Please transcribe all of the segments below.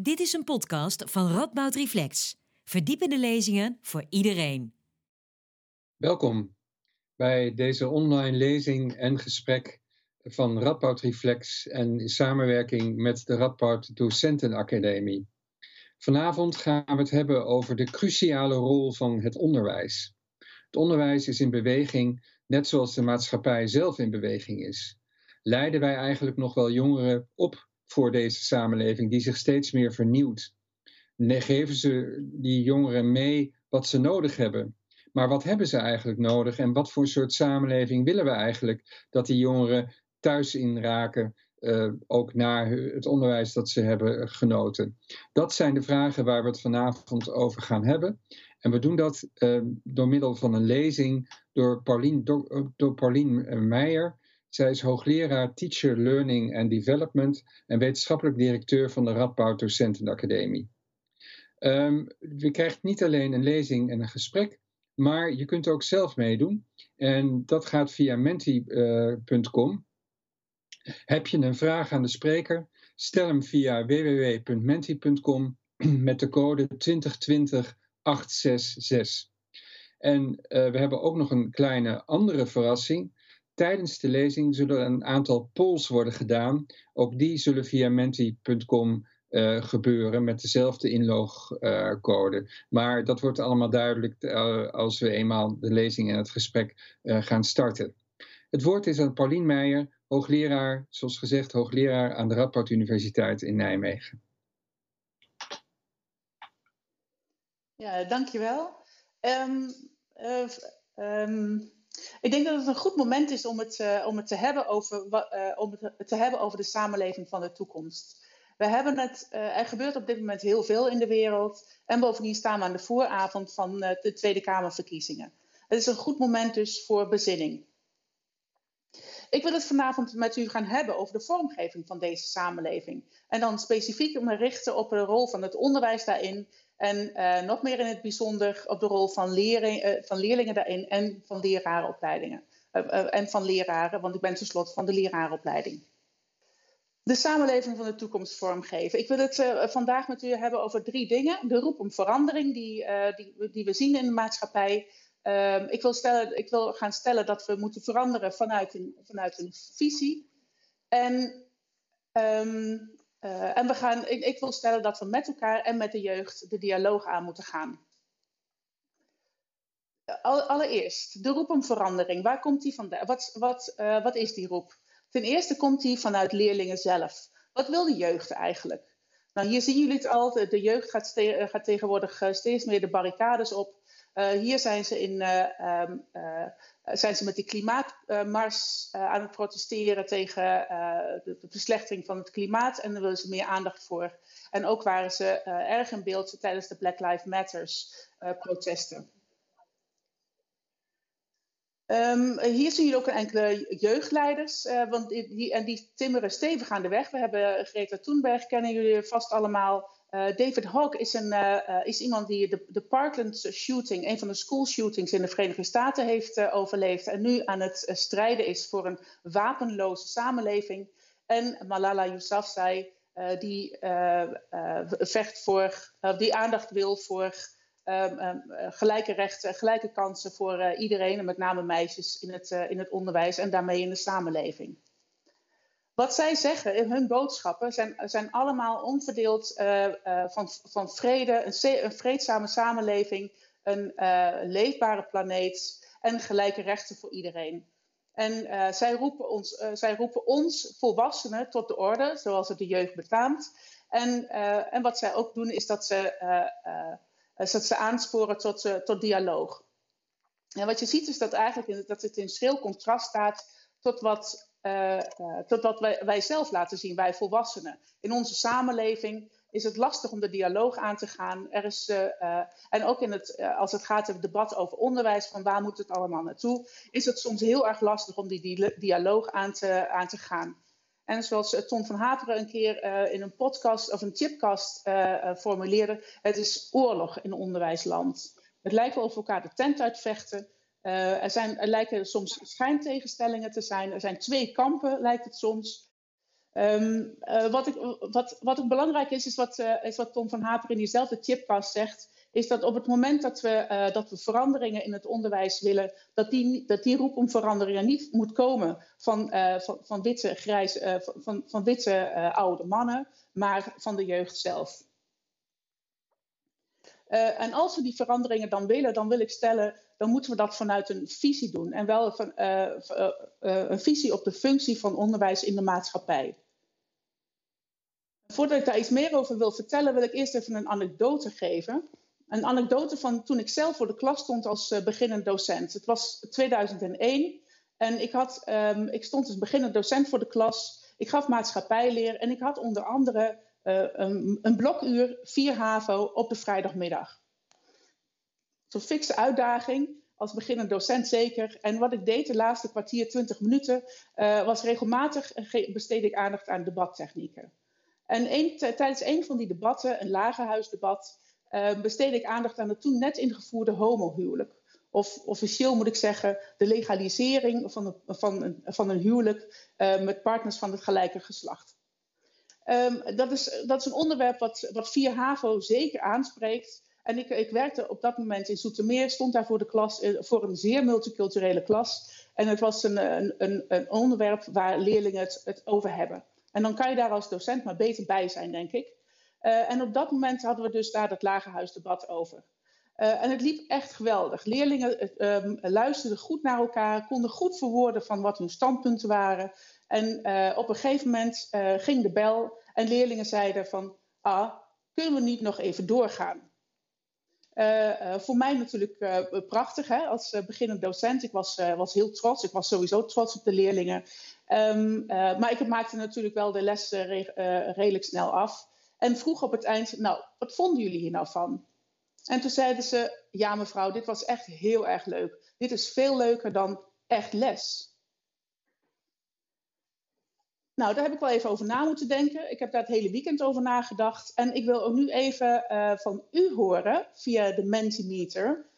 Dit is een podcast van Radboud Reflex. Verdiepende lezingen voor iedereen. Welkom bij deze online lezing en gesprek van Radboud Reflex en in samenwerking met de Radboud Docentenacademie. Vanavond gaan we het hebben over de cruciale rol van het onderwijs. Het onderwijs is in beweging, net zoals de maatschappij zelf in beweging is. Leiden wij eigenlijk nog wel jongeren op voor deze samenleving die zich steeds meer vernieuwt? Geven ze die jongeren mee wat ze nodig hebben? Maar wat hebben ze eigenlijk nodig en wat voor soort samenleving willen we eigenlijk dat die jongeren thuis in raken, uh, ook na het onderwijs dat ze hebben genoten? Dat zijn de vragen waar we het vanavond over gaan hebben. En we doen dat uh, door middel van een lezing door Paulien, do, door Paulien Meijer. Zij is hoogleraar Teacher Learning and Development en wetenschappelijk directeur van de Radboud Docentenacademie. Um, je krijgt niet alleen een lezing en een gesprek, maar je kunt ook zelf meedoen. En dat gaat via menti.com. Heb je een vraag aan de spreker? Stel hem via www.menti.com met de code 2020 866. En uh, we hebben ook nog een kleine andere verrassing. Tijdens de lezing zullen een aantal polls worden gedaan. Ook die zullen via menti.com uh, gebeuren met dezelfde inlogcode. Maar dat wordt allemaal duidelijk uh, als we eenmaal de lezing en het gesprek gaan starten. Het woord is aan Paulien Meijer, hoogleraar, zoals gezegd, hoogleraar aan de Radboud Universiteit in Nijmegen. Ja, dankjewel. Um, um, ik denk dat het een goed moment is om het, uh, om het, te, hebben over, uh, om het te hebben over de samenleving van de toekomst. We hebben het, uh, er gebeurt op dit moment heel veel in de wereld. En bovendien staan we aan de vooravond van de Tweede Kamerverkiezingen. Het is een goed moment dus voor bezinning. Ik wil het vanavond met u gaan hebben over de vormgeving van deze samenleving. En dan specifiek me richten op de rol van het onderwijs daarin en uh, nog meer in het bijzonder op de rol van, uh, van leerlingen daarin en van lerarenopleidingen. Uh, en van leraren, want ik ben tenslotte van de lerarenopleiding. De samenleving van de toekomst vormgeven. Ik wil het vandaag met u hebben over drie dingen. De roep om verandering die, die, die we zien in de maatschappij. Ehm, ik, wil stellen, ik wil gaan stellen dat we moeten veranderen vanuit een, vanuit een visie. En um, uh, en we gaan, ik, wil stellen dat we met elkaar en met de jeugd de dialoog aan moeten gaan. Allereerst, de roep om verandering. Waar komt die vandaan? Wat, wat, uh, wat is die roep? Ten eerste komt die vanuit leerlingen zelf. Wat wil de jeugd eigenlijk? Nou, hier zien jullie het al. De jeugd gaat, gaat tegenwoordig eh, steeds meer de barricades op. Uh, hier zijn ze, in, uh, zijn ze met die klimaatmars aan het protesteren tegen de, de, verslechtering van het klimaat. En daar willen ze meer aandacht voor. En ook waren ze erg in beeld tijdens de Black Lives Matters protesten. Um, hier zien jullie ook enkele jeugdleiders, want die, en die timmeren stevig aan de weg. We hebben Greta Thunberg, kennen jullie vast allemaal. Uh, David Hogg is, een, uh, is iemand die de, Parkland shooting, een van de school shootings in de Verenigde Staten heeft overleefd en nu aan het strijden is voor een wapenloze samenleving. En Malala Yousafzai, die vecht voor, die aandacht wil voor um, um, gelijke rechten, gelijke kansen voor iedereen, en met name meisjes in het, in het onderwijs en daarmee in de samenleving. Wat zij zeggen in hun boodschappen zijn, zijn allemaal onverdeeld uh, uh, van, van vrede, een, een, vreedzame samenleving, een uh, leefbare planeet en gelijke rechten voor iedereen. En zij, roepen ons, zij roepen ons volwassenen tot de orde, zoals het de jeugd betaamt. En, en wat zij ook doen is dat ze, dat ze aansporen tot, tot dialoog. En wat je ziet is dat, eigenlijk dat het in schril contrast staat tot wat uh, tot wat wij, wij, zelf laten zien, wij volwassenen. In onze samenleving is het lastig om de dialoog aan te gaan. Er is, uh, en ook in het, als het gaat over het debat over onderwijs, van waar moet het allemaal naartoe, is het soms heel erg lastig om die, dialoog aan te, aan te gaan. En zoals Tom van Haperen een keer in een podcast of een chipcast formuleerde, het is oorlog in onderwijsland. Het lijkt wel of we elkaar de tent uitvechten. Uh, er, zijn, er lijken soms schijntegenstellingen te zijn. Er zijn twee kampen, lijkt het soms. Ehm, wat, ik, wat, wat ook belangrijk is, is wat, is wat Tom van Haper in diezelfde chipcast zegt is dat op het moment dat we, dat we veranderingen in het onderwijs willen, dat die, dat die roep om veranderingen niet moet komen van, van, witte, grijs, uh, van, van witte oude mannen, maar van de jeugd zelf. En als we die veranderingen dan willen, dan wil ik stellen, dan moeten we dat vanuit een visie doen. En wel van, een visie op de functie van onderwijs in de maatschappij. Voordat ik daar iets meer over wil vertellen, wil ik eerst even een anekdote geven een anekdote van toen ik zelf voor de klas stond als beginnend docent. Het was 2001 en ik, had, um, ik stond als beginnend docent voor de klas. Ik gaf maatschappijleer en ik had onder andere een, een, blokuur 4 HAVO op de vrijdagmiddag. Zo'n fikse uitdaging, als beginnend docent zeker. En wat ik deed de laatste kwartier, 20 minuten, uh, was regelmatig besteed ik aandacht aan debattechnieken. En tijdens een van die debatten, een lagerhuisdebat, uh, besteed ik aandacht aan het toen net ingevoerde homohuwelijk. Of officieel moet ik zeggen, de legalisering van een, van een, van een huwelijk met partners van het gelijke geslacht. Um, dat, is, dat is een onderwerp wat, wat 4 HAVO zeker aanspreekt. En ik, ik werkte op dat moment in Zoetermeer, stond daar voor de klas, eh, voor een zeer multiculturele klas. En het was een, een, een, onderwerp waar leerlingen het, over hebben. En dan kan je daar als docent maar beter bij zijn, denk ik. Uh, en op dat moment hadden we dus daar dat lagerhuisdebat over. Uh, en het liep echt geweldig. Leerlingen uh, luisterden goed naar elkaar, konden goed verwoorden van wat hun standpunten waren. En op een gegeven moment ging de bel en leerlingen zeiden van, ah, kunnen we niet nog even doorgaan? voor mij natuurlijk prachtig hè, als beginnend docent. Ik was, was heel trots. Ik was sowieso trots op de leerlingen. Um, maar ik maakte natuurlijk wel de les redelijk snel af. En vroeg op het eind, nou, wat vonden jullie hier nou van? En toen zeiden ze, ja mevrouw, dit was echt heel erg leuk. Dit is veel leuker dan echt les. Nou, daar heb ik wel even over na moeten denken. Ik heb daar het hele weekend over nagedacht. En ik wil ook nu even uh, van u horen via de Mentimeter.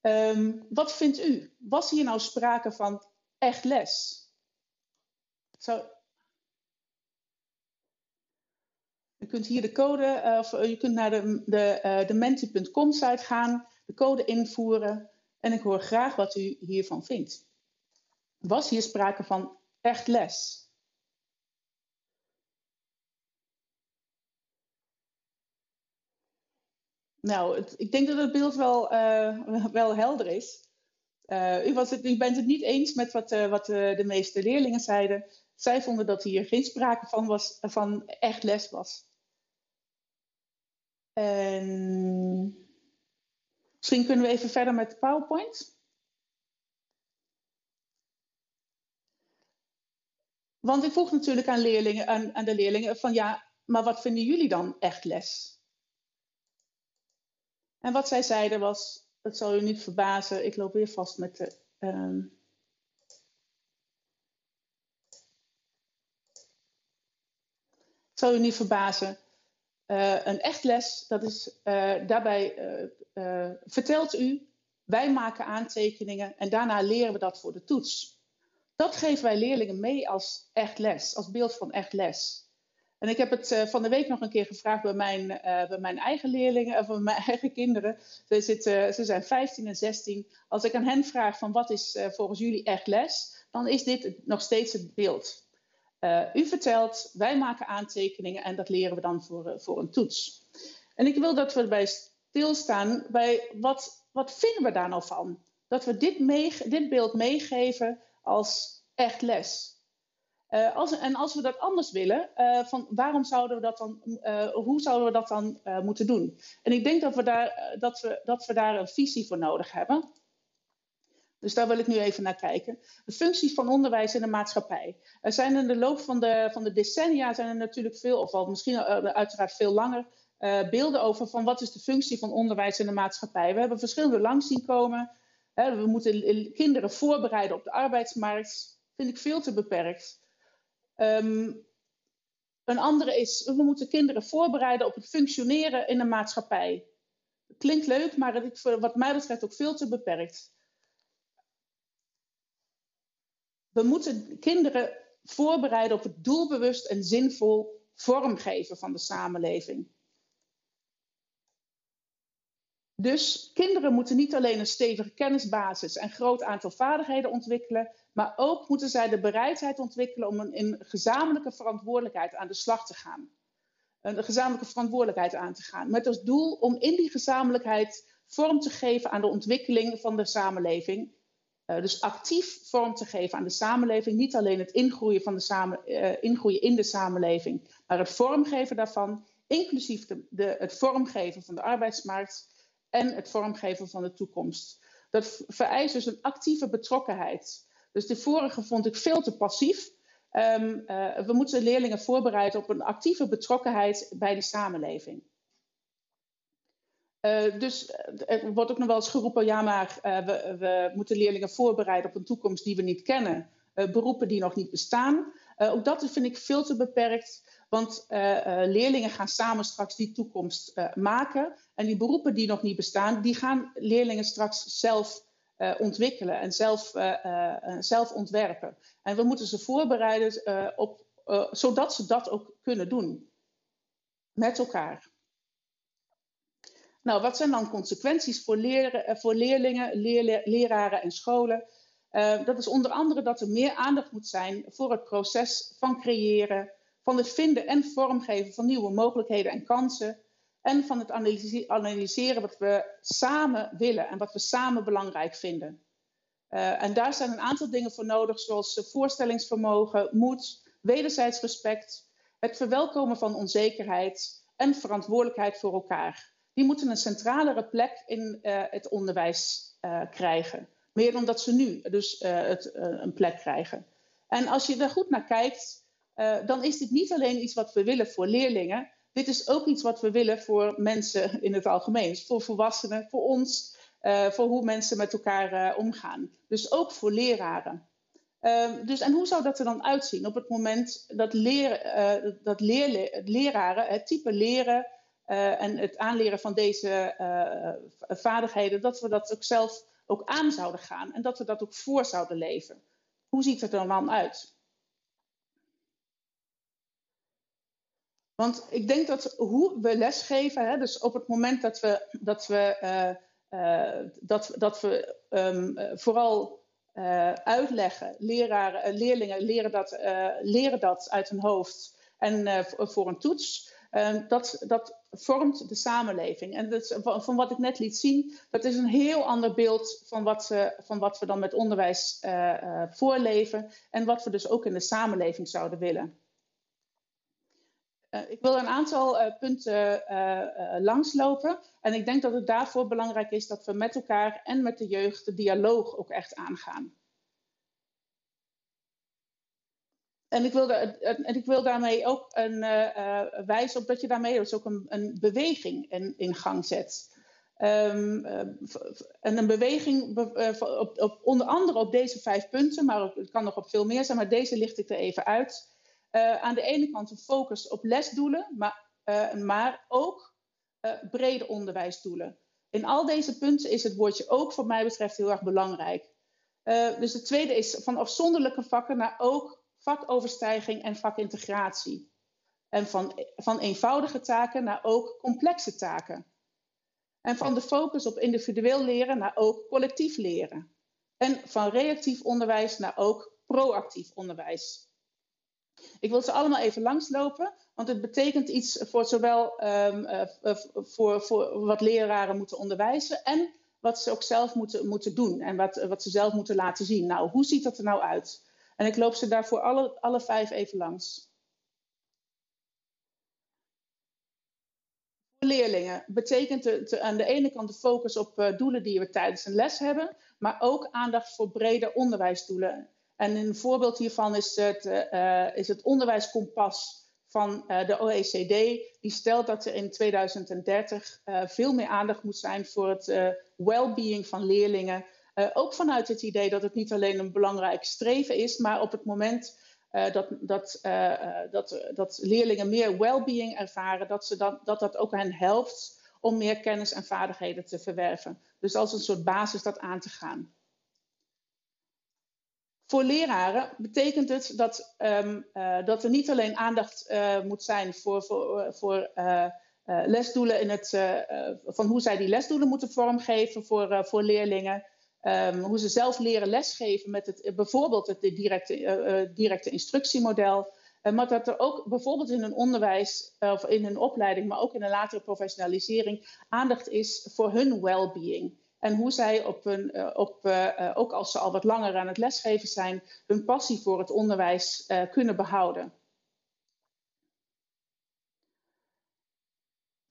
Um, wat vindt u? Was hier nou sprake van echt les? Zou, Je kunt hier de code, uh, of je kunt naar de, de, uh, de menti.com site gaan, de code invoeren. En ik hoor graag wat u hiervan vindt. Was hier sprake van echt les? Nou, ik denk dat het beeld wel, uh, wel helder is. u, was het, u bent het niet eens met wat, wat de meeste leerlingen zeiden. Zij vonden dat hier geen sprake van, was, van echt les was. En misschien kunnen we even verder met de PowerPoint. Want ik vroeg natuurlijk aan, leerlingen, aan, aan de leerlingen van ja, maar wat vinden jullie dan echt les? En wat zij zeiden was, het zal u niet verbazen, ik loop weer vast met de. Um, het zal u niet verbazen. Uh, een echt les, dat is uh, daarbij uh, vertelt u, wij maken aantekeningen en daarna leren we dat voor de toets. Dat geven wij leerlingen mee als echt les, als beeld van echt les. En ik heb het van de week nog een keer gevraagd bij mijn, bij mijn eigen leerlingen, of bij mijn eigen kinderen. Ze, zitten, ze zijn 15 en 16. Als ik aan hen vraag van wat is volgens jullie echt les, dan is dit nog steeds het beeld. U vertelt, wij maken aantekeningen en dat leren we dan voor, voor een toets. En ik wil dat we bij stilstaan bij wat, wat vinden we daar nou van? Dat we dit, mee, dit beeld meegeven als echt les. Uh, als, en als we dat anders willen, van waarom zouden we dat dan, hoe zouden we dat dan moeten doen? En ik denk dat we, daar, dat, we, dat we daar een visie voor nodig hebben. Dus daar wil ik nu even naar kijken. De functies van onderwijs in de maatschappij. Er zijn in de loop van de, van de decennia zijn er natuurlijk veel, of al misschien uiteraard veel langer, beelden over van wat is de functie van onderwijs in de maatschappij. We hebben verschillende langs zien komen. We moeten kinderen voorbereiden op de arbeidsmarkt. Vind ik veel te beperkt. Um, een andere is, we moeten kinderen voorbereiden op het functioneren in de maatschappij. Klinkt leuk, maar het is wat mij betreft ook veel te beperkt. we moeten kinderen voorbereiden op het doelbewust en zinvol vormgeven van de samenleving. Dus kinderen moeten niet alleen een stevige kennisbasis en groot aantal vaardigheden ontwikkelen, maar ook moeten zij de bereidheid ontwikkelen om een, in gezamenlijke verantwoordelijkheid aan de slag te gaan. Een gezamenlijke verantwoordelijkheid aan te gaan. Met als doel om in die gezamenlijkheid vorm te geven aan de ontwikkeling van de samenleving. Uh, dus actief vorm te geven aan de samenleving. Niet alleen het ingroeien, van de samen, uh, ingroeien in de samenleving, maar het vormgeven daarvan, inclusief de, het vormgeven van de arbeidsmarkt en het vormgeven van de toekomst. Dat vereist dus een actieve betrokkenheid. Dus de vorige vond ik veel te passief. Um, uh, we moeten leerlingen voorbereiden op een actieve betrokkenheid bij de samenleving. Uh, dus er wordt ook nog wel eens geroepen, ja maar we, we, moeten leerlingen voorbereiden op een toekomst die we niet kennen. beroepen die nog niet bestaan. ook dat vind ik veel te beperkt. Want uh, uh, leerlingen gaan samen straks die toekomst uh, maken. En die beroepen die nog niet bestaan, die gaan leerlingen straks zelf ontwikkelen en zelf, zelf ontwerpen. En we moeten ze voorbereiden op, zodat ze dat ook kunnen doen. Met elkaar. Nou, wat zijn dan consequenties voor, voor leerlingen, leer, leraren en scholen? dat is onder andere dat er meer aandacht moet zijn voor het proces van creëren, van het vinden en vormgeven van nieuwe mogelijkheden en kansen. En van het analyseren wat we samen willen en wat we samen belangrijk vinden. Uh, en daar zijn een aantal dingen voor nodig, zoals voorstellingsvermogen, moed, wederzijds respect, het verwelkomen van onzekerheid en verantwoordelijkheid voor elkaar. Die moeten een centralere plek in uh, het onderwijs krijgen. Meer dan dat ze nu dus het, een plek krijgen. En als je er goed naar kijkt, uh, dan is dit niet alleen iets wat we willen voor leerlingen. Dit is ook iets wat we willen voor mensen in het algemeen. Dus voor volwassenen, voor ons, uh, voor hoe mensen met elkaar uh, omgaan. Dus ook voor leraren. Ehm, dus, en hoe zou dat er dan uitzien op het moment dat, leer, dat leer, leraren het type leren en het aanleren van deze vaardigheden, dat we dat ook zelf ook aan zouden gaan en dat we dat ook voor zouden leven? Hoe ziet het er dan uit? Want ik denk dat hoe we lesgeven, hè, dus op het moment dat we, dat we, uh, uh, dat, dat we um, vooral uh, uitleggen, leraren, leerlingen leren dat, leren dat uit hun hoofd en voor een toets, dat, dat vormt de samenleving. En van, wat ik net liet zien, dat is een heel ander beeld van wat, van wat we dan met onderwijs voorleven en wat we dus ook in de samenleving zouden willen. Uh, ik wil een aantal uh, punten uh, langslopen. En ik denk dat het daarvoor belangrijk is dat we met elkaar en met de jeugd de dialoog ook echt aangaan. En ik wil, en ik wil daarmee ook een, wijzen op dat je daarmee dus ook een, een beweging in, gang zet. Um, en een beweging op, op, onder andere op deze vijf punten, maar het kan nog op veel meer zijn, maar deze licht ik er even uit. Uh, aan de ene kant een focus op lesdoelen, maar, uh, maar ook uh, brede onderwijsdoelen. In al deze punten is het woordje ook, wat mij betreft, heel erg belangrijk. dus de tweede is van afzonderlijke vakken naar ook vakoverstijging en vakintegratie. En van, van eenvoudige taken naar ook complexe taken. En van de focus op individueel leren naar ook collectief leren. En van reactief onderwijs naar ook proactief onderwijs. Ik wil ze allemaal even langslopen, want het betekent iets voor zowel um, uh, voor, voor wat leraren moeten onderwijzen en wat ze ook zelf moeten, moeten doen en wat, wat ze zelf moeten laten zien. Nou, hoe ziet dat er nou uit? En ik loop ze daarvoor alle, alle vijf even langs. Leerlingen betekent het aan de ene kant de focus op doelen die we tijdens een les hebben, maar ook aandacht voor brede onderwijsdoelen. En een voorbeeld hiervan is het, uh, is het onderwijskompas van uh, de OECD. Die stelt dat er in 2030 uh, veel meer aandacht moet zijn voor het well-being van leerlingen. ook vanuit het idee dat het niet alleen een belangrijk streven is, maar op het moment dat, dat, dat, dat leerlingen meer well-being ervaren, dat, ze dat, dat dat ook hen helpt om meer kennis en vaardigheden te verwerven. Dus als een soort basis dat aan te gaan. Voor leraren betekent het dat, um, dat er niet alleen aandacht moet zijn voor, voor, voor lesdoelen in het, van hoe zij die lesdoelen moeten vormgeven voor, voor leerlingen. Um, hoe ze zelf leren lesgeven met het, bijvoorbeeld het directe, directe instructiemodel. maar dat er ook bijvoorbeeld in een onderwijs of in een opleiding, maar ook in een latere professionalisering, aandacht is voor hun well-being. En hoe zij op hun, uh, op, uh, ook als ze al wat langer aan het lesgeven zijn, hun passie voor het onderwijs kunnen behouden.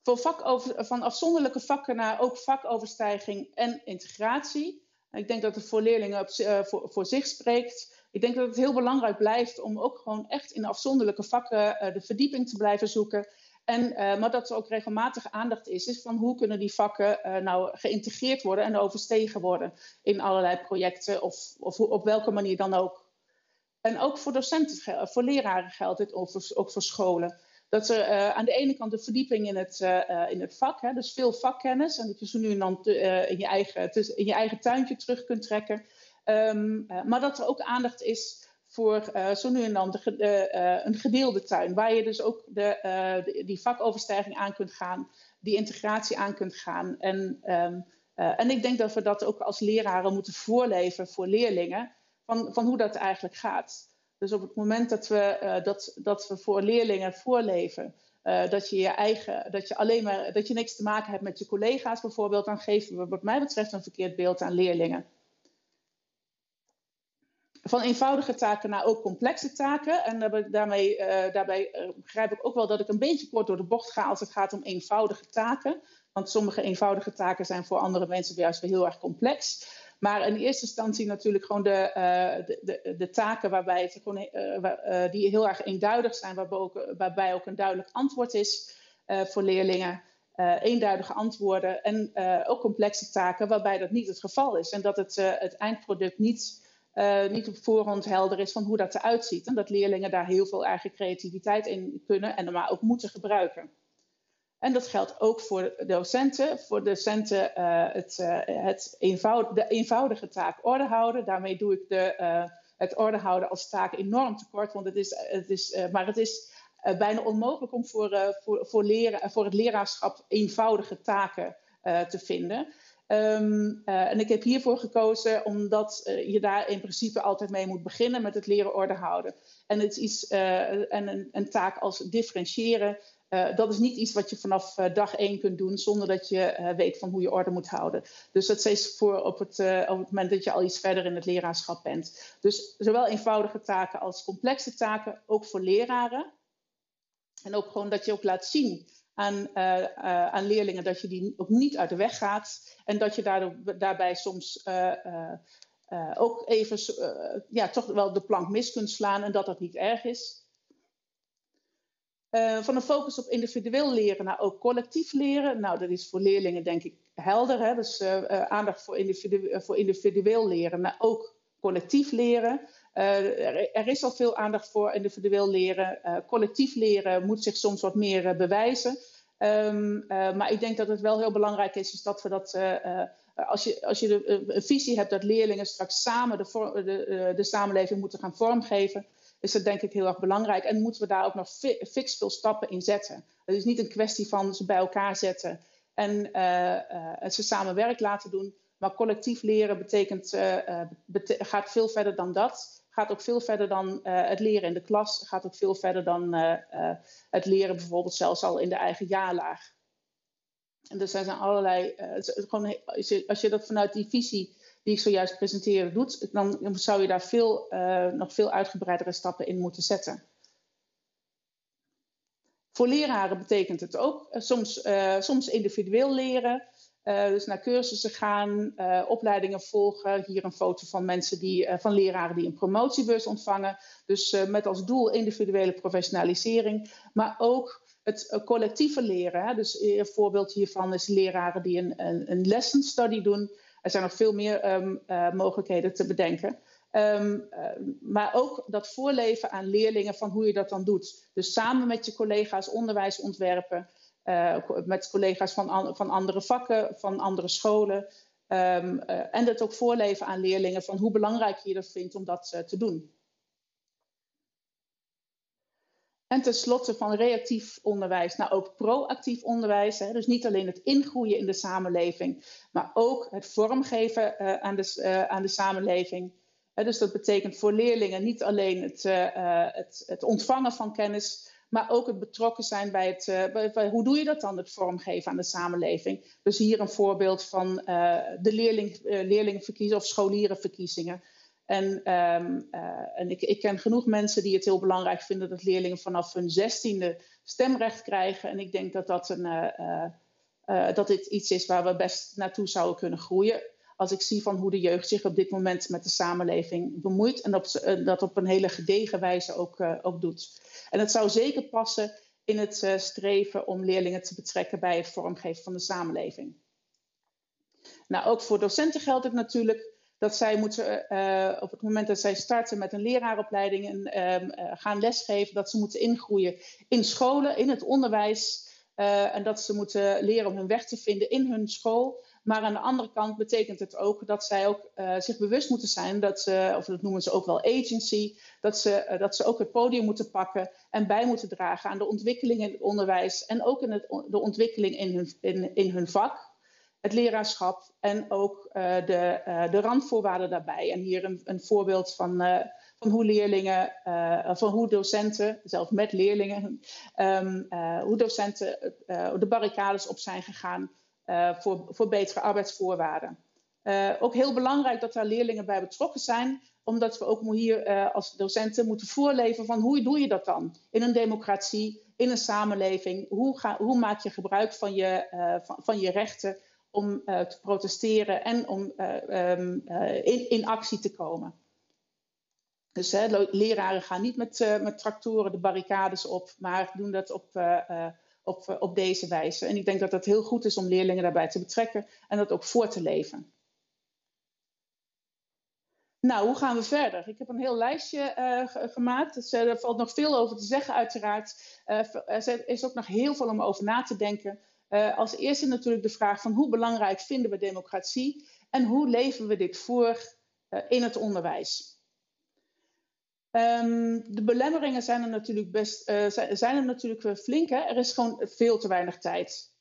Voor vakover, van afzonderlijke vakken naar ook vakoverstijging en integratie. Ik denk dat het voor leerlingen op, voor, voor, zich spreekt. Ik denk dat het heel belangrijk blijft om ook gewoon echt in afzonderlijke vakken de verdieping te blijven zoeken. En, uh, maar dat er ook regelmatig aandacht is, is van hoe kunnen die vakken uh, nou geïntegreerd worden en overstegen worden in allerlei projecten of, of op welke manier dan ook. En ook voor docenten, voor leraren geldt dit, ook voor scholen. Dat er aan de ene kant de verdieping in het, in het vak, hè, dus veel vakkennis, en dat je zo nu en dan in, je eigen, in je eigen tuintje terug kunt trekken. Um, maar dat er ook aandacht is voor uh, zo nu en dan de, uh, een gedeelde tuin, waar je dus ook de, die vakoverstijging aan kunt gaan, die integratie aan kunt gaan. En, um, en ik denk dat we dat ook als leraren moeten voorleven voor leerlingen, van, van hoe dat eigenlijk gaat. Dus op het moment dat we, dat, dat we voor leerlingen voorleven, dat je je eigen, dat je alleen maar, dat je niks te maken hebt met je collega's bijvoorbeeld, dan geven we wat mij betreft een verkeerd beeld aan leerlingen van eenvoudige taken naar ook complexe taken. En daarmee, uh, daarbij begrijp ik ook wel dat ik een beetje kort door de bocht ga als het gaat om eenvoudige taken. Want sommige eenvoudige taken zijn voor andere mensen juist weer heel erg complex. Maar in eerste instantie natuurlijk gewoon de, uh, de, de, taken waarbij het gewoon, die heel erg eenduidig zijn, waarbij ook, waarbij ook een duidelijk antwoord is voor leerlingen. eenduidige antwoorden en ook complexe taken waarbij dat niet het geval is. En dat het, het eindproduct niet uh, niet op voorhand helder is van hoe dat eruit ziet. En dat leerlingen daar heel veel eigen creativiteit in kunnen en maar ook moeten gebruiken. En dat geldt ook voor docenten. Voor docenten uh, het, uh, het de eenvoudige taak orde houden. Daarmee doe ik de, het orde houden als taak enorm tekort. Want het is, het is, maar het is bijna onmogelijk om voor, voor, voor, leren, voor het leraarschap eenvoudige taken te vinden. Um, uh, en ik heb hiervoor gekozen omdat uh, je daar in principe altijd mee moet beginnen met het leren orde houden. En het is iets, uh, en een, een, taak als differentiëren, dat is niet iets wat je vanaf dag één kunt doen zonder dat je weet van hoe je orde moet houden. Dus dat is voor op het, op het moment dat je al iets verder in het leraarschap bent. Dus zowel eenvoudige taken als complexe taken, ook voor leraren. En ook gewoon dat je ook laat zien aan, uh, uh, aan leerlingen dat je die ook niet uit de weg gaat. En dat je daardoor, daarbij soms uh, ook even ja, toch wel de plank mis kunt slaan en dat dat niet erg is. van een focus op individueel leren naar ook collectief leren. Nou, dat is voor leerlingen denk ik helder. Hè? Dus aandacht voor, voor individueel leren, maar ook collectief leren. Er, er, is al veel aandacht voor individueel leren. collectief leren moet zich soms wat meer bewijzen. Um, uh, maar ik denk dat het wel heel belangrijk is, is dat we dat. Uh, uh, als je, als je de, een visie hebt dat leerlingen straks samen de, de, de, samenleving moeten gaan vormgeven, is dat denk ik heel erg belangrijk. En moeten we daar ook nog fi veel stappen in zetten. Het is niet een kwestie van ze bij elkaar zetten en ze samen werk laten doen. Maar collectief leren betekent, bete gaat veel verder dan dat gaat ook veel verder dan uh, het leren in de klas, gaat ook veel verder dan uh, uh, het leren bijvoorbeeld zelfs al in de eigen jaarlaag. En er zijn allerlei, gewoon, als je dat vanuit die visie die ik zojuist presenteerde doet, dan zou je daar veel, nog veel uitgebreidere stappen in moeten zetten. Voor leraren betekent het ook soms, soms individueel leren. Uh, dus naar cursussen gaan, uh, opleidingen volgen. Hier een foto van mensen die, uh, van leraren die een promotiebus ontvangen. Dus met als doel individuele professionalisering, maar ook het collectieve leren. Hè. Dus een voorbeeld hiervan is leraren die een, een, lesson study doen. Er zijn nog veel meer um, mogelijkheden te bedenken. Um, maar ook dat voorleven aan leerlingen van hoe je dat dan doet. Dus samen met je collega's onderwijs ontwerpen. Uh, met collega's van, van andere vakken, van andere scholen. Ehm, en het ook voorleven aan leerlingen van hoe belangrijk je dat vindt om dat te doen. En tenslotte van reactief onderwijs naar ook proactief onderwijs. Hè, dus niet alleen het ingroeien in de samenleving, maar ook het vormgeven aan, de, aan de samenleving. Dus dat betekent voor leerlingen niet alleen het, het, het, ontvangen van kennis, maar ook het betrokken zijn bij het. Bij, hoe doe je dat dan, het vormgeven aan de samenleving? Dus hier een voorbeeld van de leerling, leerlingenverkiezingen of scholierenverkiezingen. En, uh, en ik, ik, ken genoeg mensen die het heel belangrijk vinden dat leerlingen vanaf hun zestiende stemrecht krijgen. En ik denk dat, dat, een, dat dit iets is waar we best naartoe zouden kunnen groeien. Als ik zie van hoe de jeugd zich op dit moment met de samenleving bemoeit. En dat, dat op een hele gedegen wijze ook, ook doet. En het zou zeker passen in het streven om leerlingen te betrekken bij het vormgeven van de samenleving. Nou, ook voor docenten geldt het natuurlijk dat zij moeten, op het moment dat zij starten met een leraaropleiding en uh, gaan lesgeven, dat ze moeten ingroeien in scholen, in het onderwijs. En dat ze moeten leren om hun weg te vinden in hun school. Maar aan de andere kant betekent het ook dat zij ook zich bewust moeten zijn dat ze, of dat noemen ze ook wel agency, dat ze, dat ze ook het podium moeten pakken en bij moeten dragen aan de ontwikkeling in het onderwijs en ook in de ontwikkeling in hun, in, in hun vak het leraarschap en ook uh, de, de randvoorwaarden daarbij. En hier een, een voorbeeld van, van hoe leerlingen, van hoe docenten, zelfs met leerlingen, um, hoe docenten de barricades op zijn gegaan voor, voor betere arbeidsvoorwaarden. ook heel belangrijk dat daar leerlingen bij betrokken zijn, omdat we ook hier als docenten moeten voorleven van hoe doe je dat dan in een democratie, in een samenleving. Hoe, ga, hoe maak je gebruik van je, van, je rechten om te protesteren en om uh, in, in, actie te komen. Dus hè, leraren gaan niet met, met tractoren de barricades op, maar doen dat op, op, op deze wijze. En ik denk dat het heel goed is om leerlingen daarbij te betrekken en dat ook voor te leven. Nou, hoe gaan we verder? Ik heb een heel lijstje uh, gemaakt. Dus, uh, er valt nog veel over te zeggen, uiteraard. Er is ook nog heel veel om over na te denken. Als eerste natuurlijk de vraag van hoe belangrijk vinden we democratie en hoe leven we dit voor in het onderwijs. Um, de belemmeringen zijn er natuurlijk best uh, zijn er natuurlijk flink. Hè? Er is gewoon veel te weinig tijd.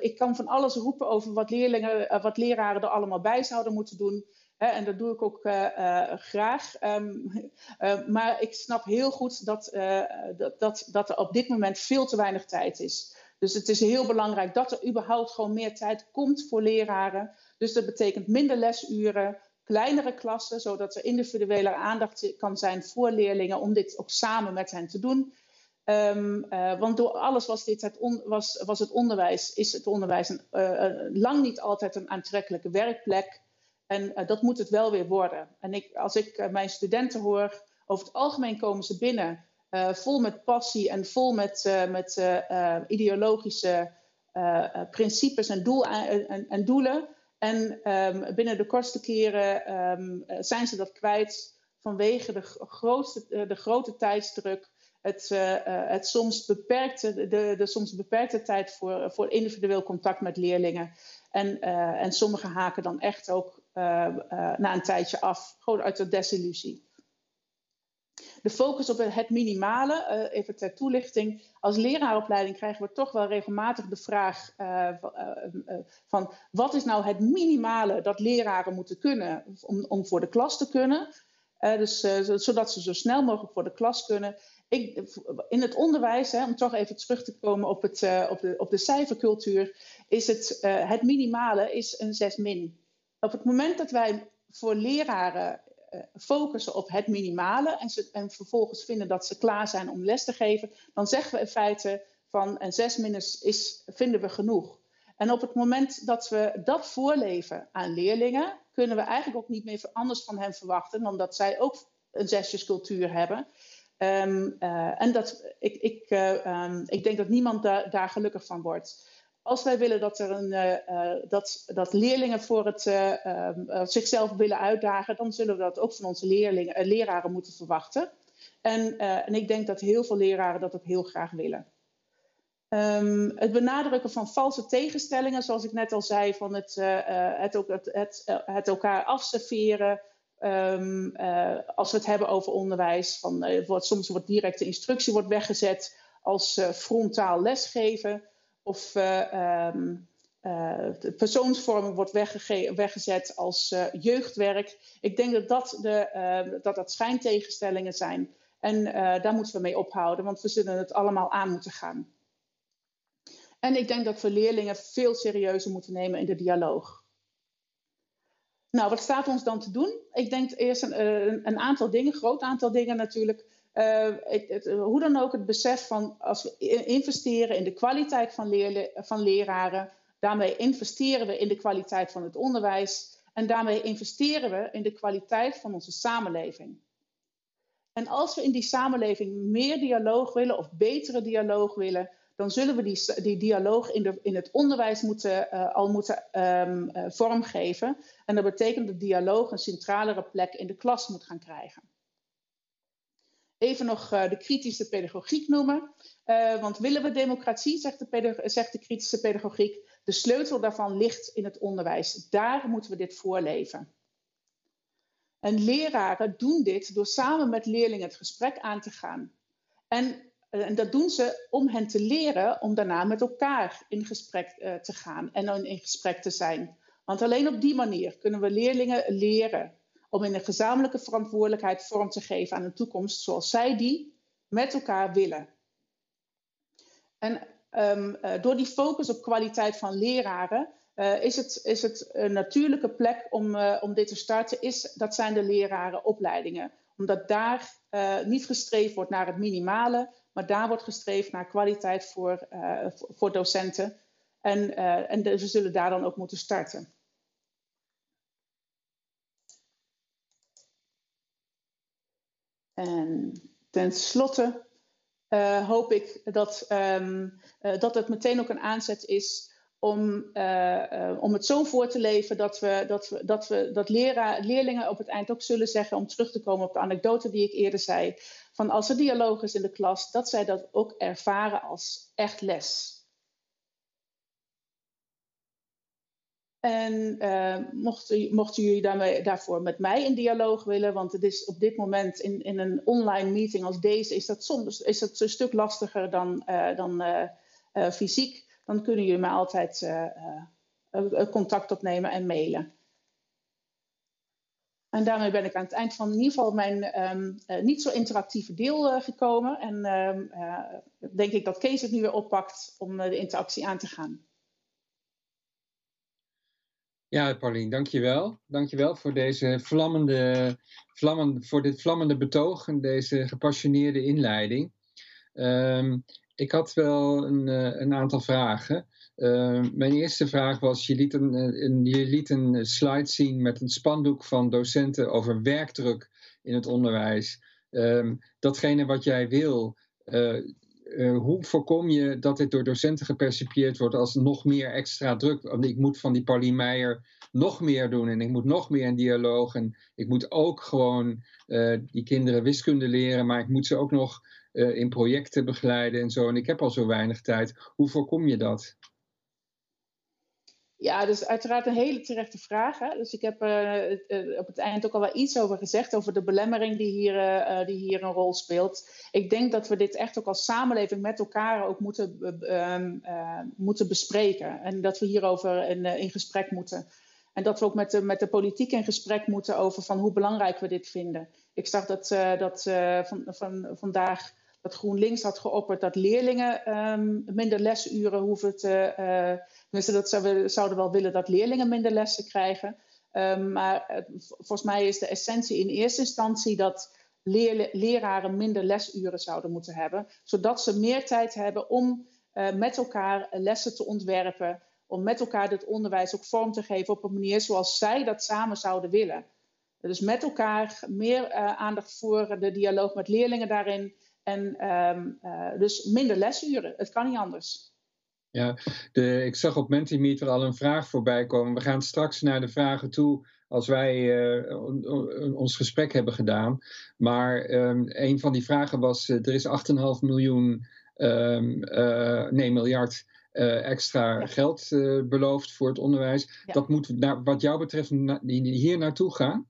ik kan van alles roepen over wat, leerlingen, wat leraren er allemaal bij zouden moeten doen. Hè? En dat doe ik ook graag. Um, maar ik snap heel goed dat, dat, dat, dat er op dit moment veel te weinig tijd is. Dus het is heel belangrijk dat er überhaupt gewoon meer tijd komt voor leraren. Dus dat betekent minder lesuren, kleinere klassen, zodat er individuele aandacht kan zijn voor leerlingen om dit ook samen met hen te doen. Um, uh, want door alles was, dit het was, was het onderwijs, is het onderwijs een, uh, lang niet altijd een aantrekkelijke werkplek. En uh, dat moet het wel weer worden. En ik, als ik mijn studenten hoor, over het algemeen komen ze binnen vol met passie en vol met, met ideologische principes en, en, en doelen. En um, binnen de kortste keren um, zijn ze dat kwijt vanwege de, grootste, de grote tijdsdruk. Het, het soms beperkte, de, de soms beperkte tijd voor, voor individueel contact met leerlingen. En, en sommigen haken dan echt ook na een tijdje af, gewoon uit de desillusie. De focus op het minimale, uh, even ter toelichting. Als leraaropleiding krijgen we toch wel regelmatig de vraag uh, uh, van wat is nou het minimale dat leraren moeten kunnen om, om voor de klas te kunnen. dus, zodat ze zo snel mogelijk voor de klas kunnen. Ik, in het onderwijs, hè, om toch even terug te komen op, het, op, de, op de cijfercultuur, is het, het minimale is een 6 min. Op het moment dat wij voor leraren focussen op het minimale en, ze, en vervolgens vinden dat ze klaar zijn om les te geven, dan zeggen we in feite van een zes minus is, vinden we genoeg. En op het moment dat we dat voorleven aan leerlingen, kunnen we eigenlijk ook niet meer anders van hen verwachten dan dat zij ook een zesjescultuur hebben. Um, uh, en dat, ik, ik, uh, um, ik denk dat niemand da daar gelukkig van wordt als wij willen dat, er een, uh, dat, dat leerlingen voor het, uh, zichzelf willen uitdagen, dan zullen we dat ook van onze leerlingen, leraren moeten verwachten. En, en ik denk dat heel veel leraren dat ook heel graag willen. Um, het benadrukken van valse tegenstellingen, zoals ik net al zei, van het, het, ook, het, het, het, elkaar afserveren. Um, als we het hebben over onderwijs, van, wordt, soms wordt directe instructie wordt weggezet als frontaal lesgeven. Of um, de persoonsvorming wordt weggezet als jeugdwerk. Ik denk dat dat, de, dat, dat schijntegenstellingen zijn. En daar moeten we mee ophouden, want we zullen het allemaal aan moeten gaan. En ik denk dat we leerlingen veel serieuzer moeten nemen in de dialoog. Nou, wat staat ons dan te doen? Ik denk eerst een, een aantal dingen, een groot aantal dingen natuurlijk. Uh, het, hoe dan ook het besef van als we investeren in de kwaliteit van, van leraren, daarmee investeren we in de kwaliteit van het onderwijs en daarmee investeren we in de kwaliteit van onze samenleving. En als we in die samenleving meer dialoog willen of betere dialoog willen, dan zullen we die, die dialoog in, de, in het onderwijs moeten, uh, al moeten uh, vormgeven. En dat betekent dat dialoog een centralere plek in de klas moet gaan krijgen. Even nog uh, de kritische pedagogiek noemen. want willen we democratie, zegt de, zegt de kritische pedagogiek, de sleutel daarvan ligt in het onderwijs. Daar moeten we dit voorleven. En leraren doen dit door samen met leerlingen het gesprek aan te gaan. En eh, en dat doen ze om hen te leren om daarna met elkaar in gesprek te gaan en in gesprek te zijn. Want alleen op die manier kunnen we leerlingen leren om in een gezamenlijke verantwoordelijkheid vorm te geven aan een toekomst zoals zij die met elkaar willen. En um, uh, door die focus op kwaliteit van leraren uh, is, het, is het een natuurlijke plek om, uh, om dit te starten, is, dat zijn de lerarenopleidingen. Omdat daar niet gestreefd wordt naar het minimale, maar daar wordt gestreefd naar kwaliteit voor, voor docenten. En, en we zullen daar dan ook moeten starten. En tenslotte uh, hoop ik dat, um, dat het meteen ook een aanzet is om, uh, om het zo voor te leven dat, we, dat, we, dat, we, dat leerlingen op het eind ook zullen zeggen, om terug te komen op de anekdote die ik eerder zei, van als er dialoog is in de klas, dat zij dat ook ervaren als echt les. En uh, mochten, mochten jullie daarvoor met mij in dialoog willen, want het is op dit moment in, in een online meeting als deze, is dat soms is dat een stuk lastiger dan, uh, dan uh, fysiek dan kunnen jullie mij altijd contact opnemen en mailen. En daarmee ben ik aan het eind van in ieder geval mijn uh, niet zo interactieve deel gekomen. En uh, denk ik dat Kees het nu weer oppakt om de interactie aan te gaan. Ja, Paulien, dankjewel. Dankjewel voor deze vlammende, vlammende, voor dit vlammende betoog en deze gepassioneerde inleiding. Um, ik had wel een, uh, een aantal vragen. Uh, mijn eerste vraag was, je liet, een, een, je liet een slide zien met een spandoek van docenten over werkdruk in het onderwijs. Um, datgene wat jij wil, uh, hoe voorkom je dat dit door docenten gepercipieerd wordt als nog meer extra druk? Want ik moet van die Pauline Meijer nog meer doen en ik moet nog meer in dialoog en ik moet ook gewoon die kinderen wiskunde leren, maar ik moet ze ook nog uh, in projecten begeleiden en zo. En ik heb al zo weinig tijd. Hoe voorkom je dat? Ja, dus uiteraard een hele terechte vraag. Hè? Dus ik heb uh, op het eind ook al wel iets over gezegd, over de belemmering die hier, uh, die hier een rol speelt. Ik denk dat we dit echt ook als samenleving met elkaar ook moeten, um, moeten bespreken. En dat we hierover in, in gesprek moeten. En dat we ook met de, met de politiek in gesprek moeten over van hoe belangrijk we dit vinden. Ik zag dat, dat van, van, vandaag dat GroenLinks had geopperd dat leerlingen um, minder lesuren hoeven te. Tenminste, dat we zouden wel willen dat leerlingen minder lessen krijgen. Um, maar volgens mij is de essentie in eerste instantie dat leraren minder lesuren zouden moeten hebben, zodat ze meer tijd hebben om uh, met elkaar lessen te ontwerpen, om met elkaar dit onderwijs ook vorm te geven op een manier zoals zij dat samen zouden willen. Dus met elkaar meer aandacht voor de dialoog met leerlingen daarin en um, uh, dus minder lesuren. Het kan niet anders. Ja, de, ik zag op Mentimeter al een vraag voorbij komen. We gaan straks naar de vragen toe als wij uh, ons gesprek hebben gedaan. Maar um, een van die vragen was: uh, er is 8,5 miljoen um, nee, miljard extra geld beloofd voor het onderwijs. Dat moet naar, wat jou betreft hier naartoe gaan?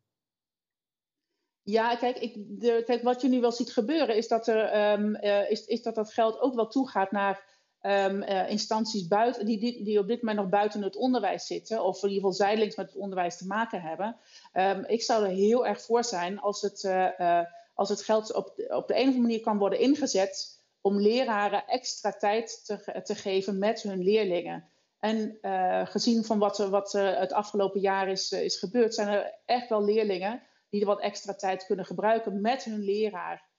Ja, kijk, ik, de, kijk, wat je nu wel ziet gebeuren is dat, er, um, is, is dat dat geld ook wel toegaat naar um, instanties buiten, die, die, op dit moment nog buiten het onderwijs zitten, of in ieder geval zijdelings met het onderwijs te maken hebben. Um, ik zou er heel erg voor zijn als het, uh, uh, als het geld op, op de een of andere manier kan worden ingezet om leraren extra tijd te, te geven met hun leerlingen. En gezien van wat, wat het afgelopen jaar is, is gebeurd, zijn er echt wel leerlingen die er wat extra tijd kunnen gebruiken met hun leraar.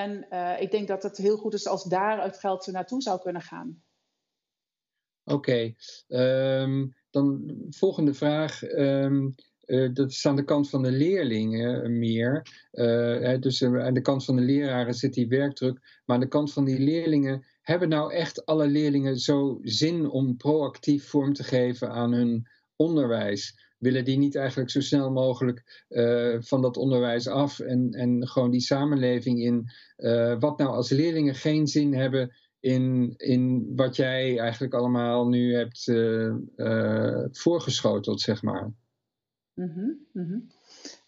En uh, ik denk dat het heel goed is als daar het geld naartoe zou kunnen gaan. Oké, okay. ehm, dan volgende vraag. Um, uh, dat is aan de kant van de leerlingen meer. Uh, dus aan de kant van de leraren zit die werkdruk. Maar aan de kant van die leerlingen, hebben nou echt alle leerlingen zo zin om proactief vorm te geven aan hun onderwijs? Willen die niet eigenlijk zo snel mogelijk uh, van dat onderwijs af en, en gewoon die samenleving in. Uh, wat nou als leerlingen geen zin hebben in, in wat jij eigenlijk allemaal nu hebt uh, voorgeschoteld, zeg maar. Mm -hmm.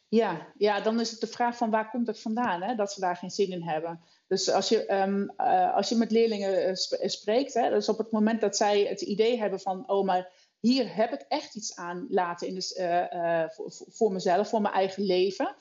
Ja, ja, dan is het de vraag van waar komt het vandaan, hè, dat ze daar geen zin in hebben. Dus als je, um, als je met leerlingen spreekt, hè, dus op het moment dat zij het idee hebben van, oh maar hier heb ik echt iets aan laten in de, uh, voor, voor, mezelf, voor mijn eigen leven.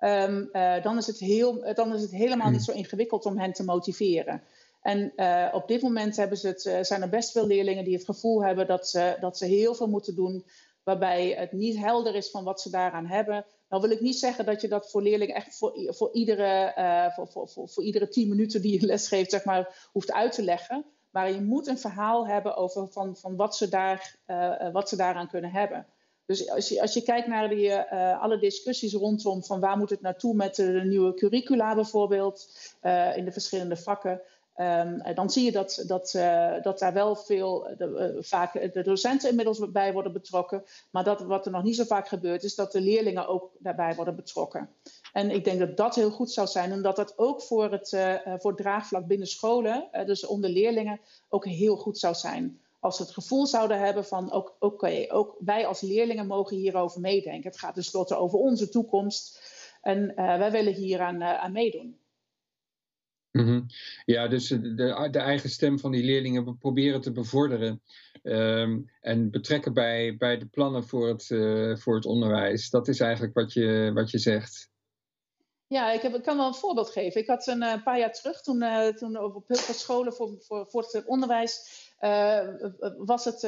Um, uh, dan, is het heel, dan is het helemaal niet zo ingewikkeld om hen te motiveren. En uh, op dit moment hebben ze het, zijn er best veel leerlingen die het gevoel hebben dat ze, dat ze heel veel moeten doen, waarbij het niet helder is van wat ze daaraan hebben. Nou wil ik niet zeggen dat je dat voor leerlingen echt voor, voor, iedere, voor, voor, voor, voor iedere tien minuten die je les geeft, zeg maar, hoeft uit te leggen. Maar je moet een verhaal hebben over van, van wat, ze daar, uh, wat ze daaraan kunnen hebben. Dus als je, als je kijkt naar die, uh, alle discussies rondom van waar moet het naartoe met de, nieuwe curricula bijvoorbeeld in de verschillende vakken. Um, dan zie je dat, dat, dat daar wel veel, de, uh, de docenten inmiddels bij worden betrokken. Maar dat, wat er nog niet zo vaak gebeurt, is dat de leerlingen ook daarbij worden betrokken. En ik denk dat dat heel goed zou zijn. En dat dat ook voor het, uh, voor het draagvlak binnen scholen, uh, dus onder leerlingen, ook heel goed zou zijn. Als ze het gevoel zouden hebben van, oké, ook wij als leerlingen mogen hierover meedenken. Het gaat tenslotte over onze toekomst. En wij willen hier aan, aan meedoen. -hmm. Ja, dus de, de, eigen stem van die leerlingen proberen te bevorderen. Um, en betrekken bij, bij de plannen voor het, voor het onderwijs. Dat is eigenlijk wat je, wat je zegt. Ja, ik, heb, ik kan wel een voorbeeld geven. Ik had een, een paar jaar terug, toen, uh, toen op heel veel scholen voor, voor, voor het onderwijs, uh, was het,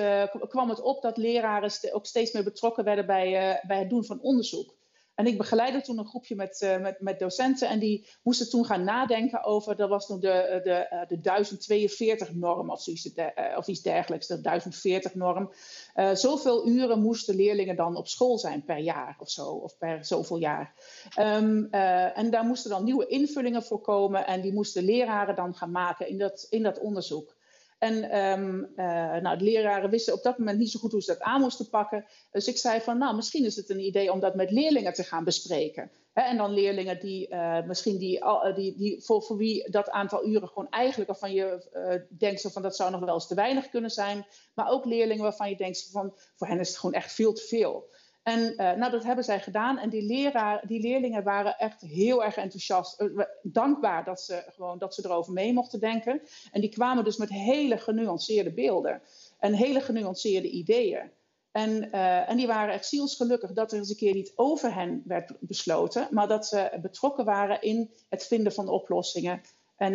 kwam het op dat leraren ook steeds meer betrokken werden bij, bij het doen van onderzoek. En ik begeleidde toen een groepje met, uh, met, met docenten en die moesten toen gaan nadenken over, dat was nog de, de, de 1042-norm of, iets dergelijks, de 1040-norm. Uh, zoveel uren moesten leerlingen dan op school zijn per jaar of zo, of per zoveel jaar. Uh, en daar moesten dan nieuwe invullingen voor komen en die moesten leraren dan gaan maken in dat, in dat onderzoek. En um, uh, nou, de leraren wisten op dat moment niet zo goed hoe ze dat aan moesten pakken. Dus ik zei van, nou, misschien is het een idee om dat met leerlingen te gaan bespreken. En dan leerlingen die uh, misschien die, die, die voor, voor wie dat aantal uren gewoon eigenlijk waarvan je denkt van dat zou nog wel eens te weinig kunnen zijn. Maar ook leerlingen waarvan je denkt van voor hen is het gewoon echt veel te veel. En uh, nou, dat hebben zij gedaan. En die, leraar, die leerlingen waren echt heel erg enthousiast. Uh, dankbaar dat ze, gewoon, dat ze erover mee mochten denken. En die kwamen dus met hele genuanceerde beelden. En hele genuanceerde ideeën. En, uh, en die waren echt zielsgelukkig dat er eens een keer niet over hen werd besloten. Maar dat ze betrokken waren in het vinden van oplossingen. En,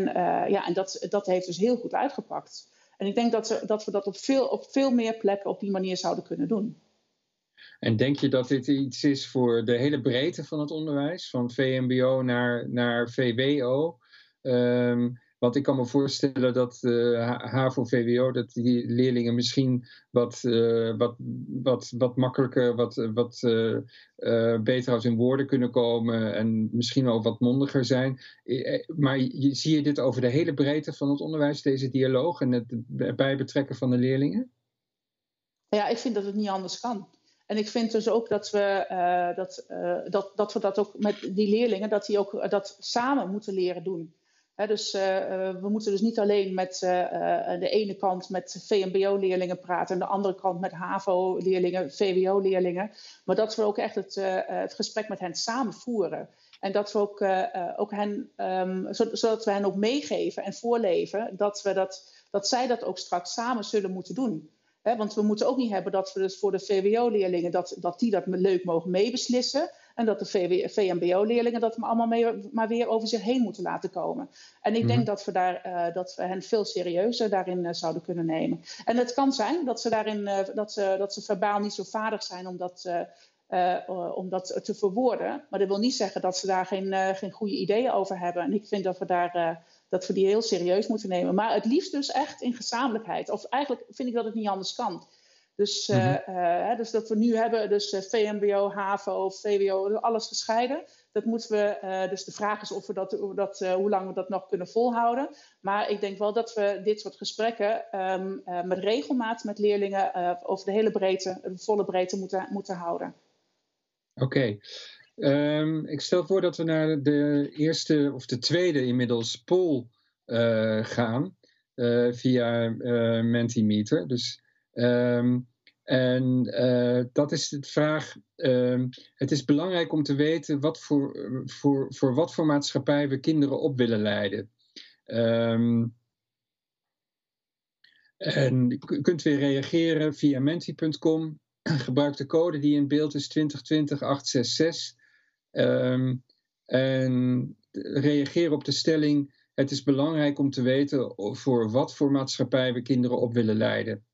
ja, en dat, dat heeft dus heel goed uitgepakt. En ik denk dat, ze, we dat op veel, op veel meer plekken op die manier zouden kunnen doen. En denk je dat dit iets is voor de hele breedte van het onderwijs, van VMBO naar, naar VWO? Ehm, want ik kan me voorstellen dat uh, HAVO-VWO, dat die leerlingen misschien wat, uh, wat, wat, wat makkelijker, wat, wat uh, beter als in woorden kunnen komen en misschien ook wat mondiger zijn. Maar je, zie je dit over de hele breedte van het onderwijs, deze dialoog en het bijbetrekken van de leerlingen? Ja, ik vind dat het niet anders kan. En ik vind dus ook dat we, uh, dat, uh, dat, dat we dat ook met die leerlingen, dat die ook dat samen moeten leren doen. dus we moeten dus niet alleen met de ene kant met VMBO-leerlingen praten en de andere kant met HAVO-leerlingen, VWO-leerlingen, maar dat we ook echt het, het gesprek met hen samen voeren. En dat we ook, ook hen, um, zodat we hen ook meegeven en voorleven dat, we dat, dat zij dat ook straks samen zullen moeten doen want we moeten ook niet hebben dat we dus voor de VWO-leerlingen dat, dat die dat leuk mogen meebeslissen. En dat de VMBO-leerlingen dat allemaal mee, maar weer over zich heen moeten laten komen. En ik denk mhm. dat we, daar, uh, dat we hen veel serieuzer daarin uh, zouden kunnen nemen. En het kan zijn dat ze daarin uh, dat ze, dat ze verbaal niet zo vaardig zijn om dat, om dat te verwoorden. Maar dat wil niet zeggen dat ze daar geen, geen goede ideeën over hebben. En ik vind dat we daar dat we die heel serieus moeten nemen. Maar het liefst dus echt in gezamenlijkheid. Of eigenlijk vind ik dat het niet anders kan. Dus, mm uh, dus dat we nu hebben, dus uh, VMBO, HAVO, VWO, alles gescheiden. Dat moeten we, dus de vraag is of we dat, dat hoe lang we dat nog kunnen volhouden. Maar ik denk wel dat we dit soort gesprekken um, met regelmaat met leerlingen over de hele breedte, de volle breedte moeten, moeten houden. Oké. Um, ik stel voor dat we naar de eerste of de tweede inmiddels poll uh, gaan uh, via uh, Mentimeter. Dus, um, en dat is de vraag. Um, het is belangrijk om te weten wat voor, voor, voor wat voor maatschappij we kinderen op willen leiden. en kunt weer reageren via menti.com. Gebruik de code die in beeld is 2020 866. Um, en reageren op de stelling: het is belangrijk om te weten voor wat voor maatschappij we kinderen op willen leiden.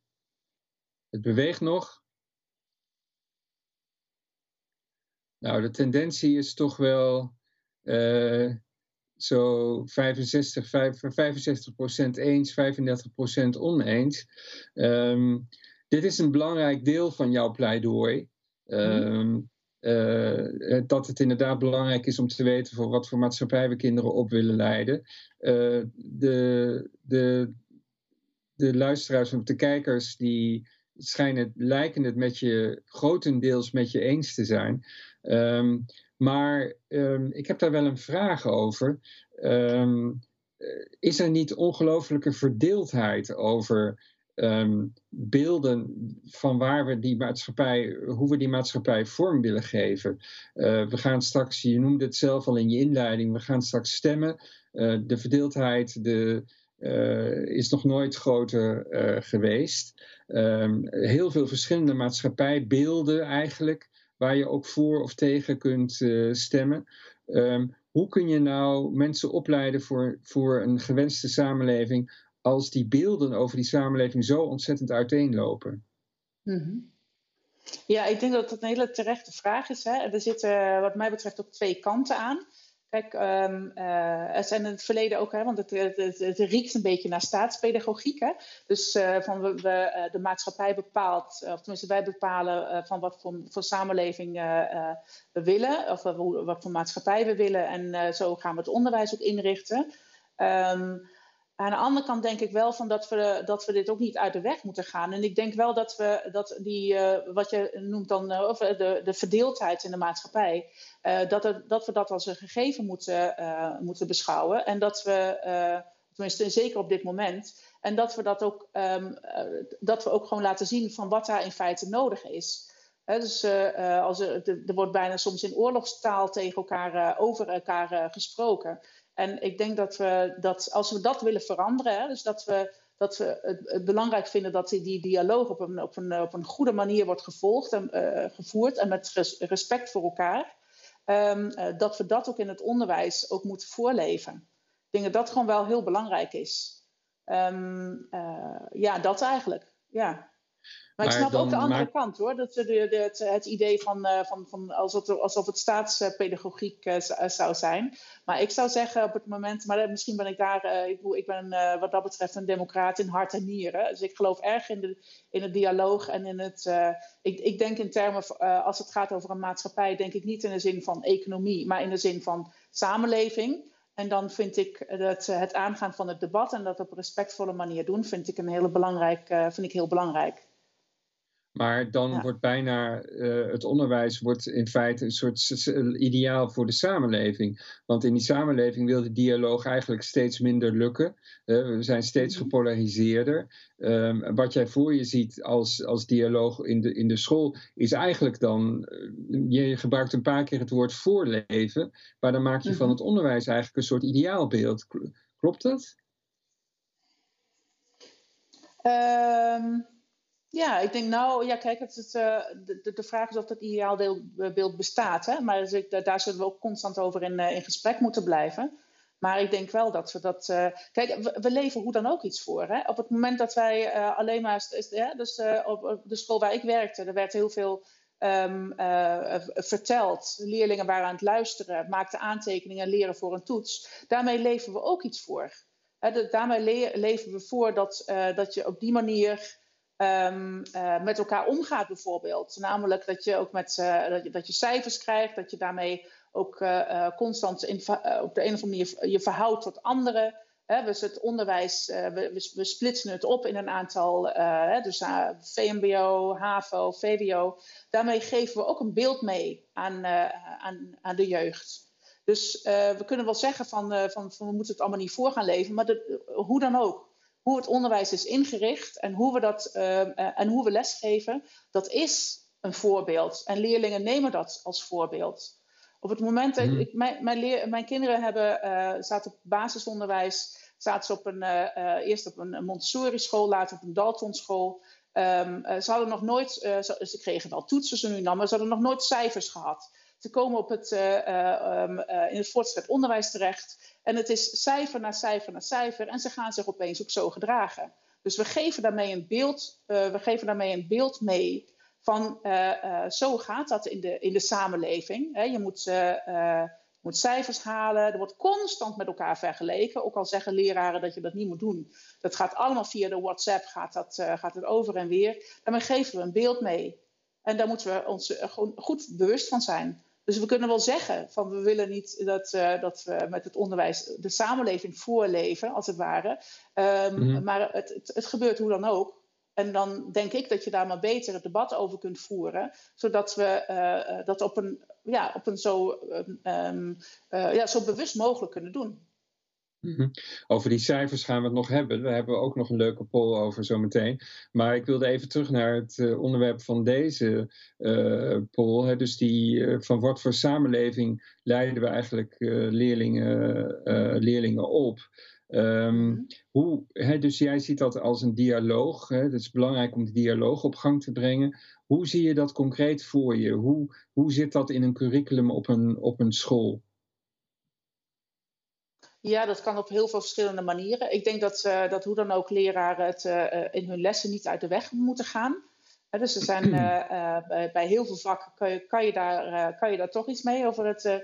Het beweegt nog. Nou, de tendentie is toch wel uh, zo 65, 65 eens, 35% oneens. Um, dit is een belangrijk deel van jouw pleidooi. Um, uh, dat het inderdaad belangrijk is om te weten voor wat voor maatschappij we kinderen op willen leiden. Uh, de, de, de luisteraars of de kijkers die schijnen, lijken het met je grotendeels met je eens te zijn. Um, maar um, ik heb daar wel een vraag over. Um, is er niet ongelofelijke verdeeldheid over um, beelden van waar we die maatschappij, hoe we die maatschappij vorm willen geven. Uh, we gaan straks, je noemde het zelf al in je inleiding, we gaan straks stemmen. Uh, de verdeeldheid de, uh, is nog nooit groter geweest. Um, heel veel verschillende maatschappijbeelden eigenlijk, waar je ook voor of tegen kunt stemmen. Um, hoe kun je nou mensen opleiden voor, voor een gewenste samenleving als die beelden over die samenleving zo ontzettend uiteenlopen? Mm Ja, ik denk dat dat een hele terechte vraag is. Hè. Er zitten wat mij betreft ook twee kanten aan. Kijk, um, zijn in het verleden ook, hè, want het, het, het, riekt een beetje naar staatspedagogiek. Hè? Dus uh, van we, we uh, de maatschappij bepaalt, of tenminste wij bepalen van wat voor, voor samenleving we willen, of wat voor maatschappij we willen. En zo gaan we het onderwijs ook inrichten. Um, aan de andere kant denk ik wel van dat, we, dat we dit ook niet uit de weg moeten gaan. En ik denk wel dat we dat die, uh, wat je noemt dan, uh, de, de verdeeldheid in de maatschappij, dat, het, dat we dat als een gegeven moeten, moeten beschouwen. En dat we, tenminste zeker op dit moment, en dat we dat ook, um, dat we ook gewoon laten zien van wat daar in feite nodig is. Dus als er, er, wordt bijna soms in oorlogstaal tegen elkaar, over elkaar gesproken. En ik denk dat we dat als we dat willen veranderen, hè, dus dat we, dat we het, belangrijk vinden dat die, dialoog op een, op, een, op een goede manier wordt gevolgd en uh, gevoerd en met respect voor elkaar, um, uh, dat we dat ook in het onderwijs ook moeten voorleven. Ik denk dat dat gewoon wel heel belangrijk is. Um, uh, ja, dat eigenlijk. Ja. Maar, ik snap ook de andere kant hoor. Dat, de, de, het, het, idee van, uh, van, van alsof, het, alsof het staatspedagogiek uh, zou zijn. Maar ik zou zeggen op het moment, maar misschien ben ik daar, uh, ik, ik, ben wat dat betreft een democraat in hart en nieren. Dus ik geloof erg in, de, in het dialoog en in het. ik, ik denk in termen, als het gaat over een maatschappij, denk ik niet in de zin van economie, maar in de zin van samenleving. En dan vind ik dat het aangaan van het debat en dat op een respectvolle manier doen, vind ik een hele belangrijk, vind ik heel belangrijk. Maar dan wordt bijna uh, het onderwijs wordt in feite een soort ideaal voor de samenleving. Want in die samenleving wil de dialoog eigenlijk steeds minder lukken. Uh, we zijn steeds mhm. gepolariseerder. Um, wat jij voor je ziet als, als dialoog in de, in de school is eigenlijk dan. Uh, je gebruikt een paar keer het woord voorleven. Maar dan maak je van mhm. het onderwijs eigenlijk een soort ideaalbeeld. Klopt dat? Um, ja, ik denk nou, ja, kijk, het, uh, de, de vraag is of dat ideaalbeeld bestaat. Hè? Maar dus ik, daar zullen we ook constant over in, uh, in gesprek moeten blijven. Maar ik denk wel dat we dat. Kijk, we, leven hoe dan ook iets voor. Hè? Op het moment dat wij alleen maar. Dus op de school waar ik werkte, er werd heel veel um, verteld. Leerlingen waren aan het luisteren, maakten aantekeningen, leren voor een toets. Daarmee leven we ook iets voor. Hè? daarmee le leven we voor dat, dat je op die manier. Um, uh, met elkaar omgaat bijvoorbeeld. Namelijk dat je ook met uh, dat, je, dat, je, cijfers krijgt, dat je daarmee ook uh, constant in, op de een of andere manier je verhoudt tot anderen. Dus het onderwijs, we, we, splitsen het op in een aantal, dus VMBO, HAVO, VWO. Daarmee geven we ook een beeld mee aan, aan, aan de jeugd. Dus we kunnen wel zeggen van, van, van, we moeten het allemaal niet voor gaan leven, maar hoe dan ook hoe het onderwijs is ingericht en hoe we, dat, uh, en hoe we lesgeven, dat is een voorbeeld. En leerlingen nemen dat als voorbeeld. Op het moment dat mhm. ik, mijn, mijn, leer, mijn, kinderen hebben, uh, zaten op basisonderwijs, zaten ze op een, uh, eerst op een Montessori school, later op een Dalton school. Um, ze hadden nog nooit, ze, ze, kregen wel toetsen ze nu dan, maar ze hadden nog nooit cijfers gehad. Ze komen op het, um, in het voortgezet onderwijs terecht. En het is cijfer na cijfer na cijfer. En ze gaan zich opeens ook zo gedragen. Dus we geven daarmee een beeld, uh, we geven daarmee een beeld mee van uh, uh, zo gaat dat in de, in de samenleving. Je moet, moet cijfers halen. Er wordt constant met elkaar vergeleken. Ook al zeggen leraren dat je dat niet moet doen. Dat gaat allemaal via de WhatsApp, gaat, dat, gaat het over en weer. Daarmee geven we een beeld mee. En daar moeten we ons gewoon goed bewust van zijn. Dus we kunnen wel zeggen van we willen niet dat, uh, dat we met het onderwijs de samenleving voorleven, als het ware. Um, Maar het, het, het, gebeurt hoe dan ook. En dan denk ik dat je daar maar beter het debat over kunt voeren, zodat we uh, dat op een, ja, op een zo, um, uh, ja, zo bewust mogelijk kunnen doen. Mhm. Over die cijfers gaan we het nog hebben. We hebben ook nog een leuke poll over zometeen. Maar ik wilde even terug naar het uh, onderwerp van deze uh, poll. Hè. Dus die, uh, van wat voor samenleving leiden we eigenlijk leerlingen, leerlingen op? Um, hoe, hè, dus jij ziet dat als een dialoog. Hè? Het is belangrijk om de dialoog op gang te brengen. Hoe zie je dat concreet voor je? Hoe, hoe zit dat in een curriculum op een, op een school? Ja, dat kan op heel veel verschillende manieren. Ik denk dat, uh, dat hoe dan ook leraren het uh, in hun lessen niet uit de weg moeten gaan. Dus er zijn bij, bij, heel veel vakken kan je, kan je, daar, kan je daar toch iets mee over het,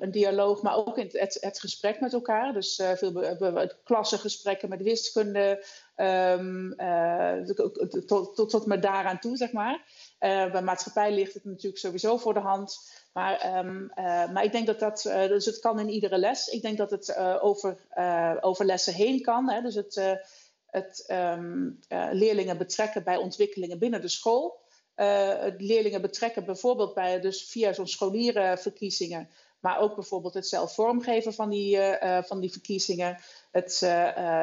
een dialoog, maar ook in het, het, gesprek met elkaar. Dus veel klassengesprekken met wiskunde, um, tot, tot, tot met daaraan toe, zeg maar. bij maatschappij ligt het natuurlijk sowieso voor de hand. Maar, um, uh, maar ik denk dat dat, uh, dus het kan in iedere les. Ik denk dat het uh, over, over lessen heen kan. Hè? Dus het, het um, leerlingen betrekken bij ontwikkelingen binnen de school. het leerlingen betrekken bijvoorbeeld bij, dus via zo'n scholierenverkiezingen. Maar ook bijvoorbeeld het zelf vormgeven van die, van die verkiezingen. Het,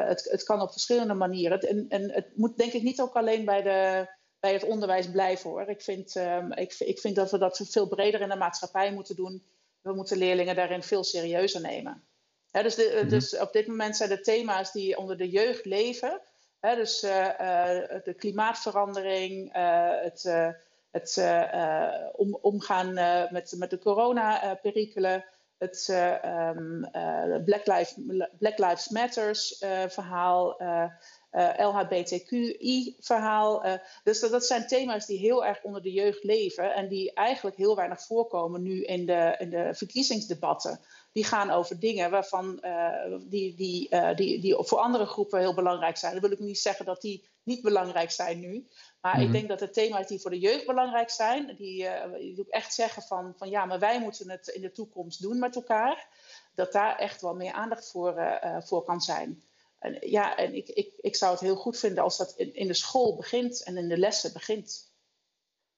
het, het kan op verschillende manieren. en, en het moet denk ik niet ook alleen bij de bij het onderwijs blijven hoor. Ik vind, um, ik, ik vind dat we dat veel breder in de maatschappij moeten doen. We moeten leerlingen daarin veel serieuzer nemen. dus, de, mm -hmm. dus, op dit moment zijn de thema's die onder de jeugd leven. dus uh, uh, de klimaatverandering, uh, het, het om, omgaan met, met de corona-perikelen. Het um, Black, Lives, Black Lives Matters verhaal eh, LHBTQI-verhaal. Uh, eh, dus dat, dat, zijn thema's die heel erg onder de jeugd leven en die eigenlijk heel weinig voorkomen nu in de, in de verkiezingsdebatten. Die gaan over dingen waarvan uh, die, die, die, die voor andere groepen heel belangrijk zijn. Dan wil ik niet zeggen dat die niet belangrijk zijn nu. Maar ik mhm. denk dat de thema's die voor de jeugd belangrijk zijn, die, die ook echt zeggen van, van ja, maar wij moeten het in de toekomst doen met elkaar. Dat daar echt wel meer aandacht voor, voor kan zijn. En, ja, en ik, ik, ik zou het heel goed vinden als dat in, in de school begint en in de lessen begint.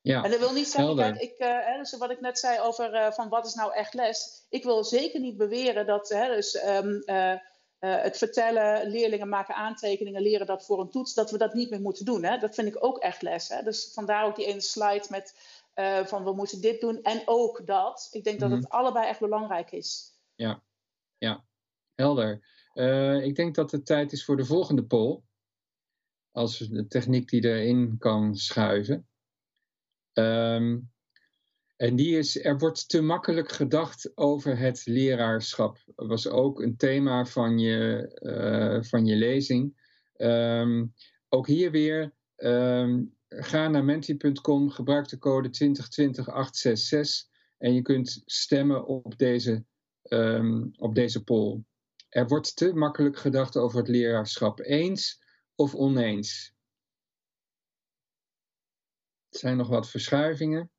Ja, en dat wil niet zeggen, kijk, ik, uh, dus wat ik net zei over uh, van wat is nou echt les. Ik wil zeker niet beweren dat hè, dus, um, uh, het vertellen, leerlingen maken aantekeningen, leren dat voor een toets, dat we dat niet meer moeten doen. Hè. Dat vind ik ook echt les. Hè. Dus vandaar ook die ene slide met van we moeten dit doen en ook dat. Ik denk dat het mhm. allebei echt belangrijk is. Ja, ja. helder. Ik denk dat het tijd is voor de volgende poll. Als de techniek die erin kan schuiven. Um, en die is, er wordt te makkelijk gedacht over het leraarschap. Dat was ook een thema van je, uh, van je lezing. Um, ook hier weer, um, ga naar menti.com, gebruik de code 2020-866 en je kunt stemmen op deze, op deze poll. Er wordt te makkelijk gedacht over het leraarschap. Eens of oneens? Er zijn nog wat verschuivingen.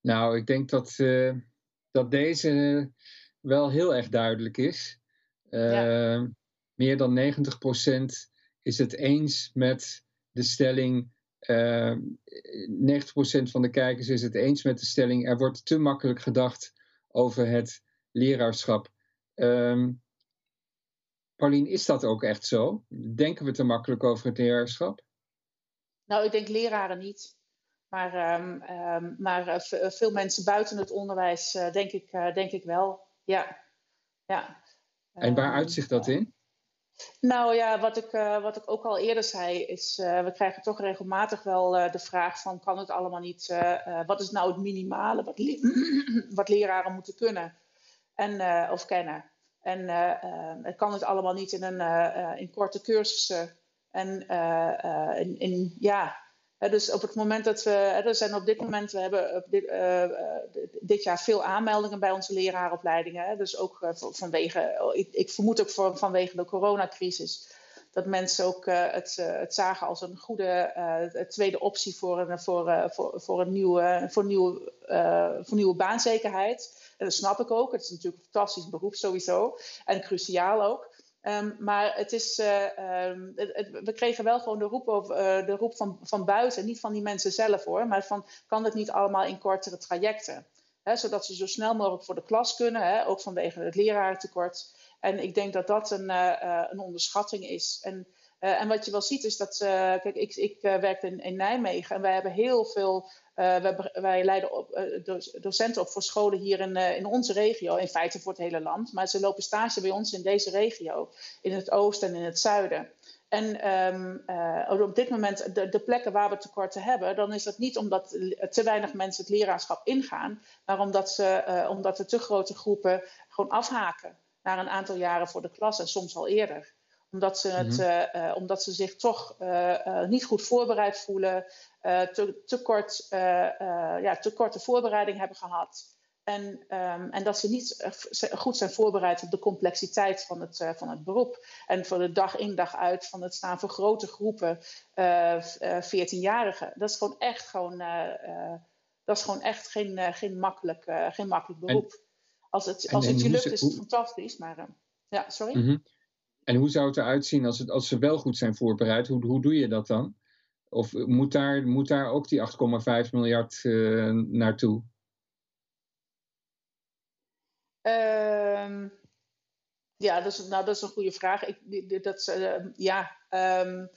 Nou, ik denk dat, uh, dat deze wel heel erg duidelijk is. Uh, Meer dan 90% is het eens met de stelling. Uh, eh, 90% van de kijkers is het eens met de stelling. Er wordt te makkelijk gedacht over het leraarschap. Um, Paulien, is dat ook echt zo? Denken we te makkelijk over het leraarschap? Nou, ik denk leraren niet. Maar, um, um, maar uh, veel mensen buiten het onderwijs, uh, denk, ik, uh, denk ik wel. Ja. ja. En waar uitzicht dat in? Nou ja, wat ik, wat ik ook al eerder zei, is we krijgen toch regelmatig wel de vraag van kan het allemaal niet, wat is nou het minimale wat, le wat leraren moeten kunnen en, of kennen? En kan het allemaal niet in, een, in korte cursussen. En in, in, ja, dus op het moment dat we, er zijn op dit moment, we hebben dit, dit jaar veel aanmeldingen bij onze leraaropleidingen. Dus ook vanwege, ik, ik, vermoed ook vanwege de coronacrisis, dat mensen ook het, het zagen als een goede tweede optie voor een, voor, voor, voor een nieuwe, voor nieuwe, voor nieuwe baanzekerheid. En dat snap ik ook. Het is natuurlijk een fantastisch beroep sowieso. En cruciaal ook. Um, maar het is, um, het, we kregen wel gewoon de roep, uh, de roep van, van buiten, niet van die mensen zelf hoor, maar van kan het niet allemaal in kortere trajecten? Zodat ze zo snel mogelijk voor de klas kunnen, ook vanwege het lerarentekort. En ik denk dat dat een, uh, een onderschatting is. En, en wat je wel ziet is dat, kijk, ik, ik werk in, Nijmegen en wij hebben heel veel wij, wij, leiden op, uh, docenten op voor scholen hier in, uh, in onze regio, in feite voor het hele land. Maar ze lopen stage bij ons in deze regio, in het oosten en in het zuiden. En um, op dit moment, de, de, plekken waar we tekorten hebben, dan is dat niet omdat te weinig mensen het leraarschap ingaan, maar omdat, ze, omdat er te grote groepen gewoon afhaken na een aantal jaren voor de klas en soms al eerder omdat ze, het, mm omdat ze zich toch uh, niet goed voorbereid voelen, te, te, kort, ja, te korte voorbereiding hebben gehad. En, um, en dat ze niet goed zijn voorbereid op de complexiteit van het, van het beroep. En voor de dag in dag uit van het staan voor grote groepen 14-jarigen. dat is gewoon echt, gewoon, dat is gewoon echt geen, geen, makkelijk, geen makkelijk beroep. En, als het, als het je lukt, is het fantastisch. Maar ja, sorry. Mm -hmm. En hoe zou het eruit zien als, het, als ze wel goed zijn voorbereid? Hoe, hoe doe je dat dan? Of moet daar, moet daar ook die 8,5 miljard uh, naartoe? Um, ja, dat is, nou, dat is een goede vraag. Ik, dat, uh, ja, um,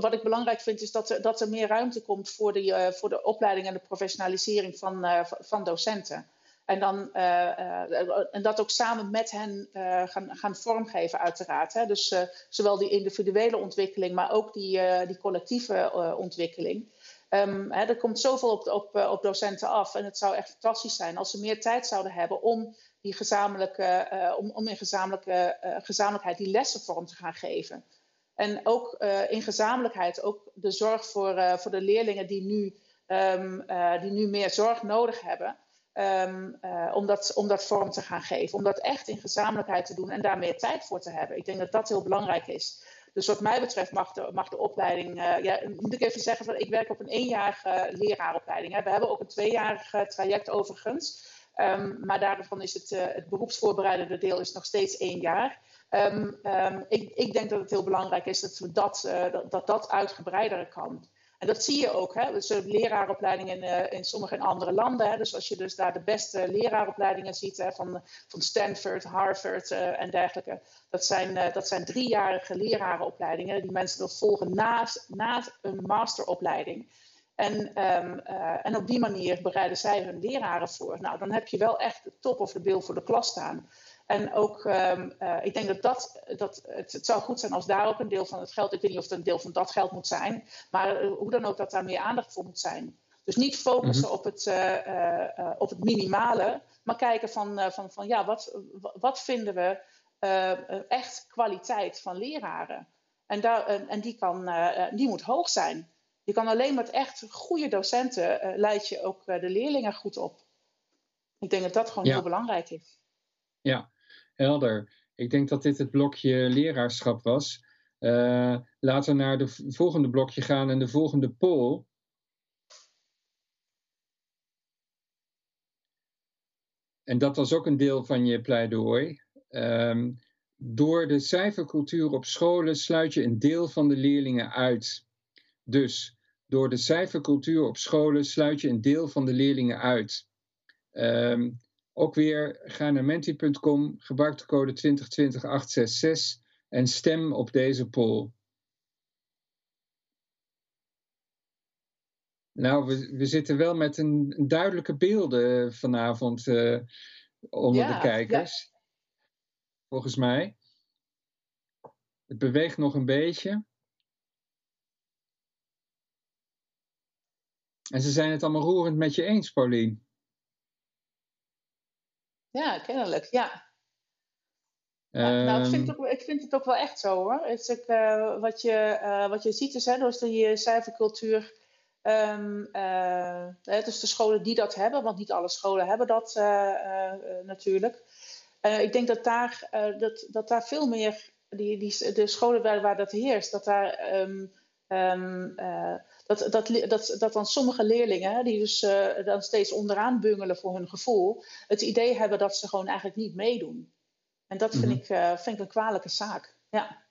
wat ik belangrijk vind is dat er, dat er meer ruimte komt voor de, uh, voor de opleiding en de professionalisering van, van docenten. En, dan, uh, en dat ook samen met hen uh, gaan, gaan vormgeven, uiteraard. Hè? Dus zowel die individuele ontwikkeling, maar ook die, die collectieve ontwikkeling. Um, hè, er komt zoveel op, op, op docenten af. En het zou echt fantastisch zijn als ze meer tijd zouden hebben om, die gezamenlijke, om, om in gezamenlijke, gezamenlijkheid die lessen vorm te gaan geven. En ook in gezamenlijkheid ook de zorg voor, voor de leerlingen die nu, um, die nu meer zorg nodig hebben. Um, uh, om, dat, om dat vorm te gaan geven. Om dat echt in gezamenlijkheid te doen en daar meer tijd voor te hebben. Ik denk dat dat heel belangrijk is. Dus wat mij betreft mag de, mag de opleiding. Uh, ja, moet ik even zeggen, van, ik werk op een eenjarige leraaropleiding. Hè. We hebben ook een tweejarig traject overigens. Um, maar daarvan is het, uh, het beroepsvoorbereidende deel is nog steeds één jaar. Um, ik, ik, denk dat het heel belangrijk is dat we dat, dat, dat, dat uitgebreider kan. En dat zie je ook. Hè? Dus leraaropleidingen in, uh, in sommige andere landen. Hè? Dus als je dus daar de beste leraaropleidingen ziet hè, van, van Stanford, Harvard uh, en dergelijke. Dat zijn, dat zijn driejarige lerarenopleidingen die mensen dat volgen naast, naast een masteropleiding. En, um, en op die manier bereiden zij hun leraren voor. Nou, dan heb je wel echt de top of de bill voor de klas staan. En ook, um, uh, ik denk dat, dat, dat het, het, zou goed zijn als daar ook een deel van het geld, ik weet niet of het een deel van dat geld moet zijn, maar uh, hoe dan ook dat daar meer aandacht voor moet zijn. Dus niet focussen mm-hmm. op, het, uh, op het minimale, maar kijken van, van, van ja, wat, wat vinden we echt kwaliteit van leraren? En, daar, en die, kan, die moet hoog zijn. Je kan alleen met echt goede docenten leid je ook de leerlingen goed op. Ik denk dat dat gewoon ja. heel belangrijk is. Ja, helder. Ik denk dat dit het blokje leraarschap was. Uh, laten we naar het volgende blokje gaan en de volgende poll. En dat was ook een deel van je pleidooi. Um, door de cijfercultuur op scholen sluit je een deel van de leerlingen uit. Dus door de cijfercultuur op scholen sluit je een deel van de leerlingen uit. Um, ook weer ga naar menti.com, gebruik de code 2020 en stem op deze poll. Nou, we, we zitten wel met een, een duidelijke beelden vanavond uh, onder ja, de kijkers. Ja. Volgens mij. Het beweegt nog een beetje. En ze zijn het allemaal roerend met je eens, Paulien. Ja, kennelijk, ja. ja nou, ik vind, het ook, ik vind het ook wel echt zo hoor. Het is ook, uh, wat, je, uh, wat je ziet is, hè, dus die cijfercultuur. Um, uh, dus de scholen die dat hebben, want niet alle scholen hebben dat natuurlijk. ik denk dat daar, dat, dat daar veel meer, die, die, de scholen waar, waar dat heerst, dat daar um, um, dat, dat, dat, dat dan sommige leerlingen, die dus uh, dan steeds onderaan bungelen voor hun gevoel, het idee hebben dat ze gewoon eigenlijk niet meedoen. En dat vind, mm-hmm. ik, uh, vind ik een kwalijke zaak. Ja.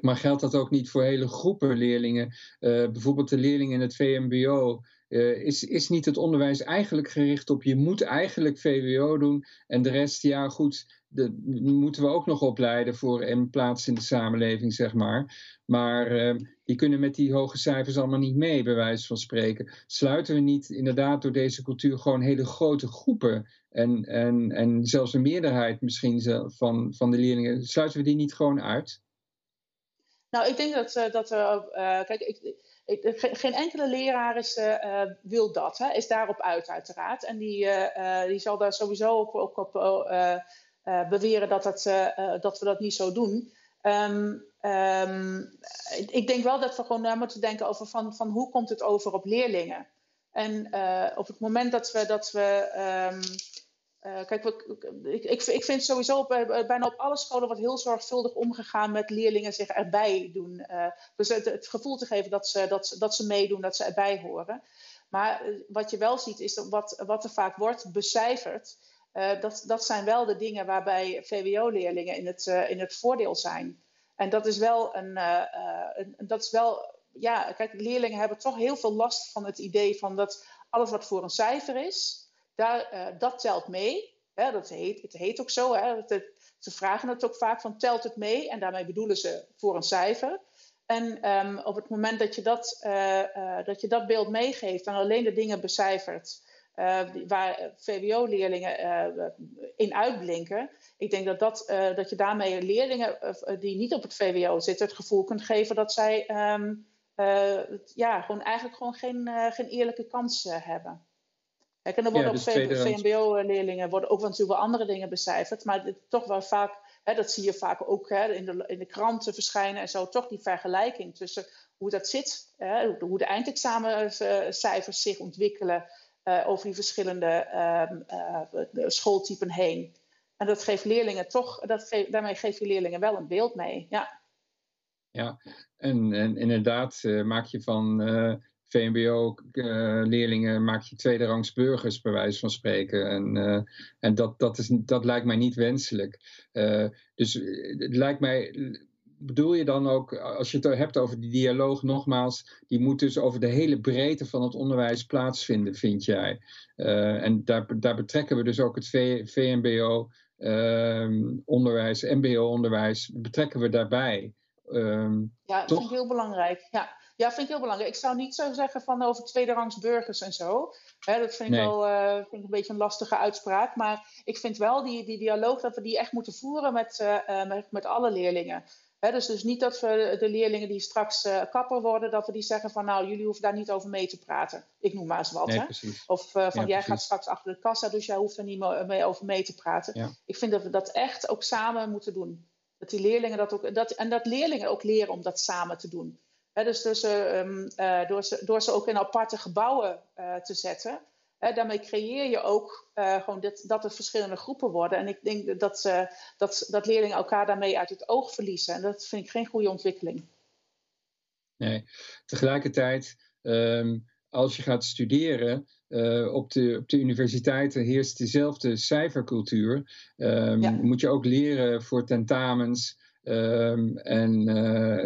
Maar geldt dat ook niet voor hele groepen leerlingen? Uh, bijvoorbeeld de leerlingen in het VMBO. Is, is niet het onderwijs eigenlijk gericht op je moet eigenlijk VWO doen en de rest, ja goed, de, moeten we ook nog opleiden voor een plaats in de samenleving, zeg maar. Maar uh, die kunnen met die hoge cijfers allemaal niet mee, bij wijze van spreken. Sluiten we niet inderdaad door deze cultuur gewoon hele grote groepen en, en, en zelfs een meerderheid misschien van, van de leerlingen, sluiten we die niet gewoon uit? Nou, ik denk dat, uh, dat uh, kijk, ik, geen enkele leraar is, uh, wil dat, hè, is daarop uit uiteraard. En die, die zal daar sowieso op, op, op beweren dat, dat, dat we dat niet zo doen. Um, um, ik denk wel dat we gewoon na moeten denken over van, van hoe komt het over op leerlingen. En op het moment dat we. Dat we um, kijk, we, ik, ik, ik vind sowieso bijna op alle scholen wordt heel zorgvuldig omgegaan met leerlingen zich erbij doen. dus het, gevoel te geven dat ze, dat, dat ze meedoen, dat ze erbij horen. Maar wat je wel ziet is dat wat, wat er vaak wordt becijferd. Dat, dat zijn wel de dingen waarbij VWO-leerlingen in het, in het voordeel zijn. En dat is wel een, een, dat is wel, ja, kijk, leerlingen hebben toch heel veel last van het idee van dat alles wat voor een cijfer is, daar, dat telt mee. Hè, dat heet, het heet ook zo, hè, het, ze vragen het ook vaak van telt het mee? En daarmee bedoelen ze voor een cijfer. En um, op het moment dat je dat, dat je dat beeld meegeeft en alleen de dingen becijfert waar VWO-leerlingen in uitblinken. Ik denk dat, dat, dat je daarmee leerlingen die niet op het VWO zitten het gevoel kunt geven dat zij um, ja, gewoon eigenlijk gewoon geen, geen eerlijke kans hebben. Kijk, en er worden ja, dus ook VMBO-leerlingen worden ook natuurlijk wel andere dingen becijferd, maar dit, toch wel vaak, hè, dat zie je vaak ook hè, in, de, in de kranten verschijnen en zo, toch die vergelijking tussen hoe dat zit, hè, hoe de eindexamencijfers zich ontwikkelen uh, over die verschillende uh, schooltypen heen. En dat geeft leerlingen toch, dat daarmee geef je leerlingen wel een beeld mee. Ja, ja en, en inderdaad uh, maak je van VMBO-leerlingen maak je tweederangs burgers, bij wijze van spreken. En, en dat, dat, is, dat lijkt mij niet wenselijk. dus het lijkt mij bedoel je dan ook, als je het hebt over die dialoog, nogmaals, die moet dus over de hele breedte van het onderwijs plaatsvinden, vind jij? En daar, daar betrekken we dus ook het VMBO. Ehm, onderwijs, MBO-onderwijs, betrekken we daarbij. Um, ja, dat vind ik heel belangrijk. Ja. Ja, vind ik heel belangrijk. Ik zou niet zo zeggen van over tweederangs burgers en zo. dat vind ik wel uh, vind ik een beetje een lastige uitspraak. Maar ik vind wel die, die dialoog dat we die echt moeten voeren met, uh, met, met alle leerlingen dus, dus niet dat we de leerlingen die straks uh, kapper worden, dat we die zeggen van nou, jullie hoeven daar niet over mee te praten. Ik noem maar eens wat. hè? Of van jij gaat straks achter de kassa, dus jij hoeft er niet mee over mee te praten. Ik vind dat we dat echt ook samen moeten doen. Dat die leerlingen dat ook, dat, en dat leerlingen ook leren om dat samen te doen. Dus dus uh, door, ze, door ze ook in aparte gebouwen te zetten, daarmee creëer je ook uh, gewoon dit, dat er verschillende groepen worden. En ik denk dat, uh, dat, dat leerlingen elkaar daarmee uit het oog verliezen. En dat vind ik geen goede ontwikkeling. Nee, tegelijkertijd, um, als je gaat studeren, uh, op, de, op de universiteiten heerst dezelfde cijfercultuur. Um, ja. Moet je ook leren voor tentamens. Um, en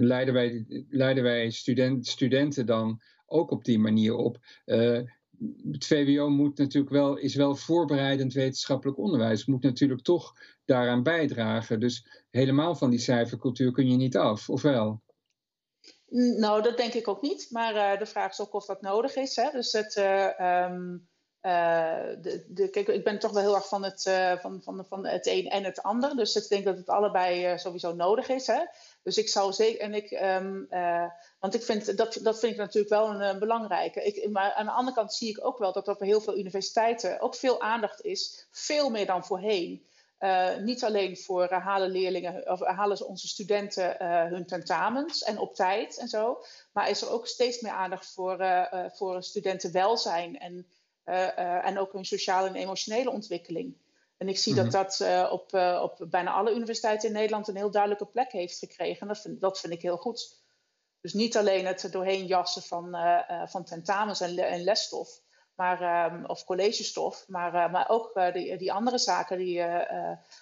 leiden wij, leiden wij student, studenten dan ook op die manier op het VWO moet natuurlijk wel, is wel voorbereidend wetenschappelijk onderwijs, moet natuurlijk toch daaraan bijdragen. Dus helemaal van die cijfercultuur kun je niet af, of wel? Nou, dat denk ik ook niet. Maar uh, de vraag is ook of dat nodig is. Hè? Dus het, uh, um, uh, de, de, kijk, ik ben toch wel heel erg van het, van, van, van het een en het ander. Dus ik denk dat het allebei sowieso nodig is. Hè? Dus ik zou zeker, en ik, uh, want ik vind, dat, dat vind ik natuurlijk wel een, belangrijke. Ik, maar aan de andere kant zie ik ook wel dat er op heel veel universiteiten ook veel aandacht is, veel meer dan voorheen. Niet alleen voor halen leerlingen of halen onze studenten hun tentamens en op tijd en zo, maar is er ook steeds meer aandacht voor, voor studentenwelzijn en, en ook hun sociale en emotionele ontwikkeling. En ik zie dat mhm. dat uh, op, op bijna alle universiteiten in Nederland een heel duidelijke plek heeft gekregen. En dat vind, dat vind ik heel goed. Dus niet alleen het doorheen jassen van, van tentamens en, en lesstof, maar, um, of collegestof, maar, maar ook die, die andere zaken die,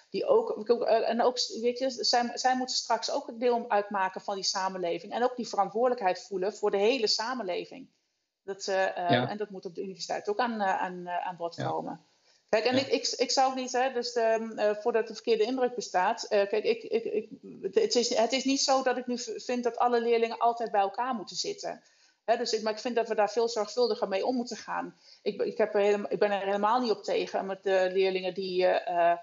die ook. en ook, weet je, zij, zij moeten straks ook een deel uitmaken van die samenleving. En ook die verantwoordelijkheid voelen voor de hele samenleving. Dat, ja. En dat moet op de universiteit ook aan, aan, aan bod komen. Ja. Kijk, en ik, ik, ik zou niet, hè, dus uh, voordat de verkeerde indruk bestaat. Uh, kijk, ik, ik, ik, het, is, het is niet zo dat ik nu vind dat alle leerlingen altijd bij elkaar moeten zitten. Hè, dus ik, maar ik vind dat we daar veel zorgvuldiger mee om moeten gaan. Ik, ik, heb er helemaal, ik ben er helemaal niet op tegen met de leerlingen die, uh,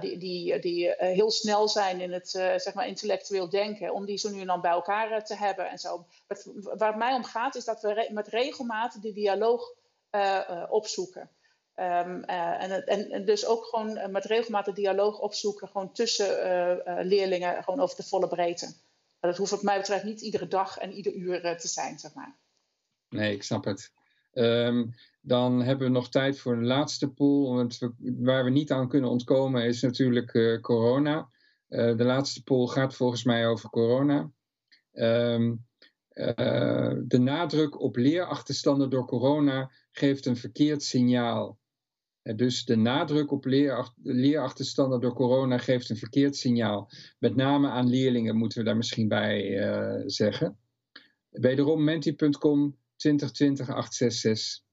die, die, die heel snel zijn in het zeg maar intellectueel denken, om die zo nu en dan bij elkaar te hebben en zo. waar het mij om gaat, is dat we met regelmaat die dialoog opzoeken. En, en, en, dus ook gewoon met regelmatig dialoog opzoeken, gewoon tussen leerlingen, gewoon over de volle breedte. Maar dat hoeft wat mij betreft niet iedere dag en ieder uur te zijn, zeg maar. Nee, ik snap het. Um, dan hebben we nog tijd voor de laatste pool. Waar we niet aan kunnen ontkomen is natuurlijk corona. de laatste pool gaat volgens mij over corona. Um, de nadruk op leerachterstanden door corona geeft een verkeerd signaal. Dus de nadruk op leerachterstanden door corona geeft een verkeerd signaal. Met name aan leerlingen moeten we daar misschien bij zeggen. Wederom menti.com 2020 866.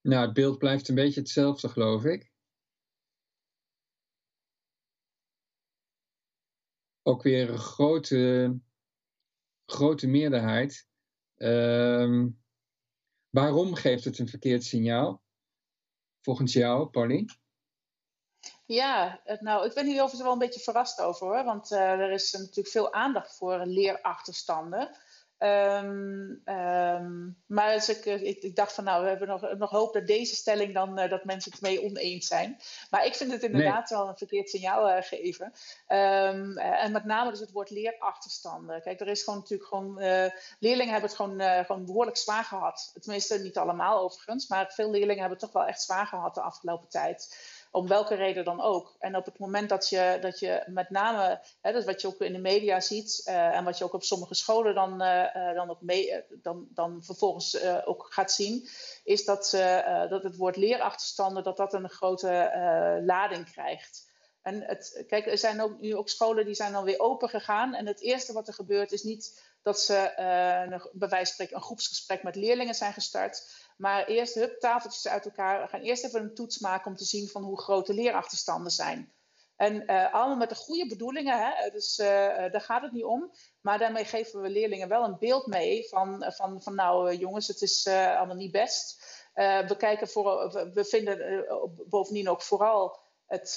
Nou, het beeld blijft een beetje hetzelfde, geloof ik. Ook weer een grote, grote meerderheid. Uh, Waarom geeft het een verkeerd signaal? Volgens jou, Polly? Ja, nou, ik ben hier overigens wel een beetje verrast over hoor. Want uh, er is natuurlijk veel aandacht voor leerachterstanden. Um, um, maar dus ik, ik, ik, dacht van nou, we hebben nog, nog hoop dat deze stelling dan uh, dat mensen het mee oneens zijn. Maar ik vind het inderdaad wel een verkeerd signaal uh, geven. Um, uh, en met name dus het woord leerachterstanden. Kijk, er is gewoon natuurlijk gewoon, leerlingen hebben het gewoon, gewoon behoorlijk zwaar gehad. Tenminste, niet allemaal overigens, maar veel leerlingen hebben het toch wel echt zwaar gehad de afgelopen tijd. Om welke reden dan ook. En op het moment dat je, dat je met name, hè, dat wat je ook in de media ziet en wat je ook op sommige scholen dan, dan, ook dan, dan vervolgens ook gaat zien, is dat, dat het woord leerachterstanden dat dat een grote lading krijgt. En het, kijk, er zijn ook, nu ook scholen die zijn dan weer open gegaan. En het eerste wat er gebeurt is niet dat ze uh, bij wijze van spreken een groepsgesprek met leerlingen zijn gestart. Maar eerst hup, tafeltjes uit elkaar. We gaan eerst even een toets maken om te zien van hoe groot de leerachterstanden zijn. En uh, allemaal met de goede bedoelingen, hè? dus uh, daar gaat het niet om. Maar daarmee geven we leerlingen wel een beeld mee van, van, van nou jongens, het is allemaal niet best. we, kijken voor, we vinden bovendien ook vooral het,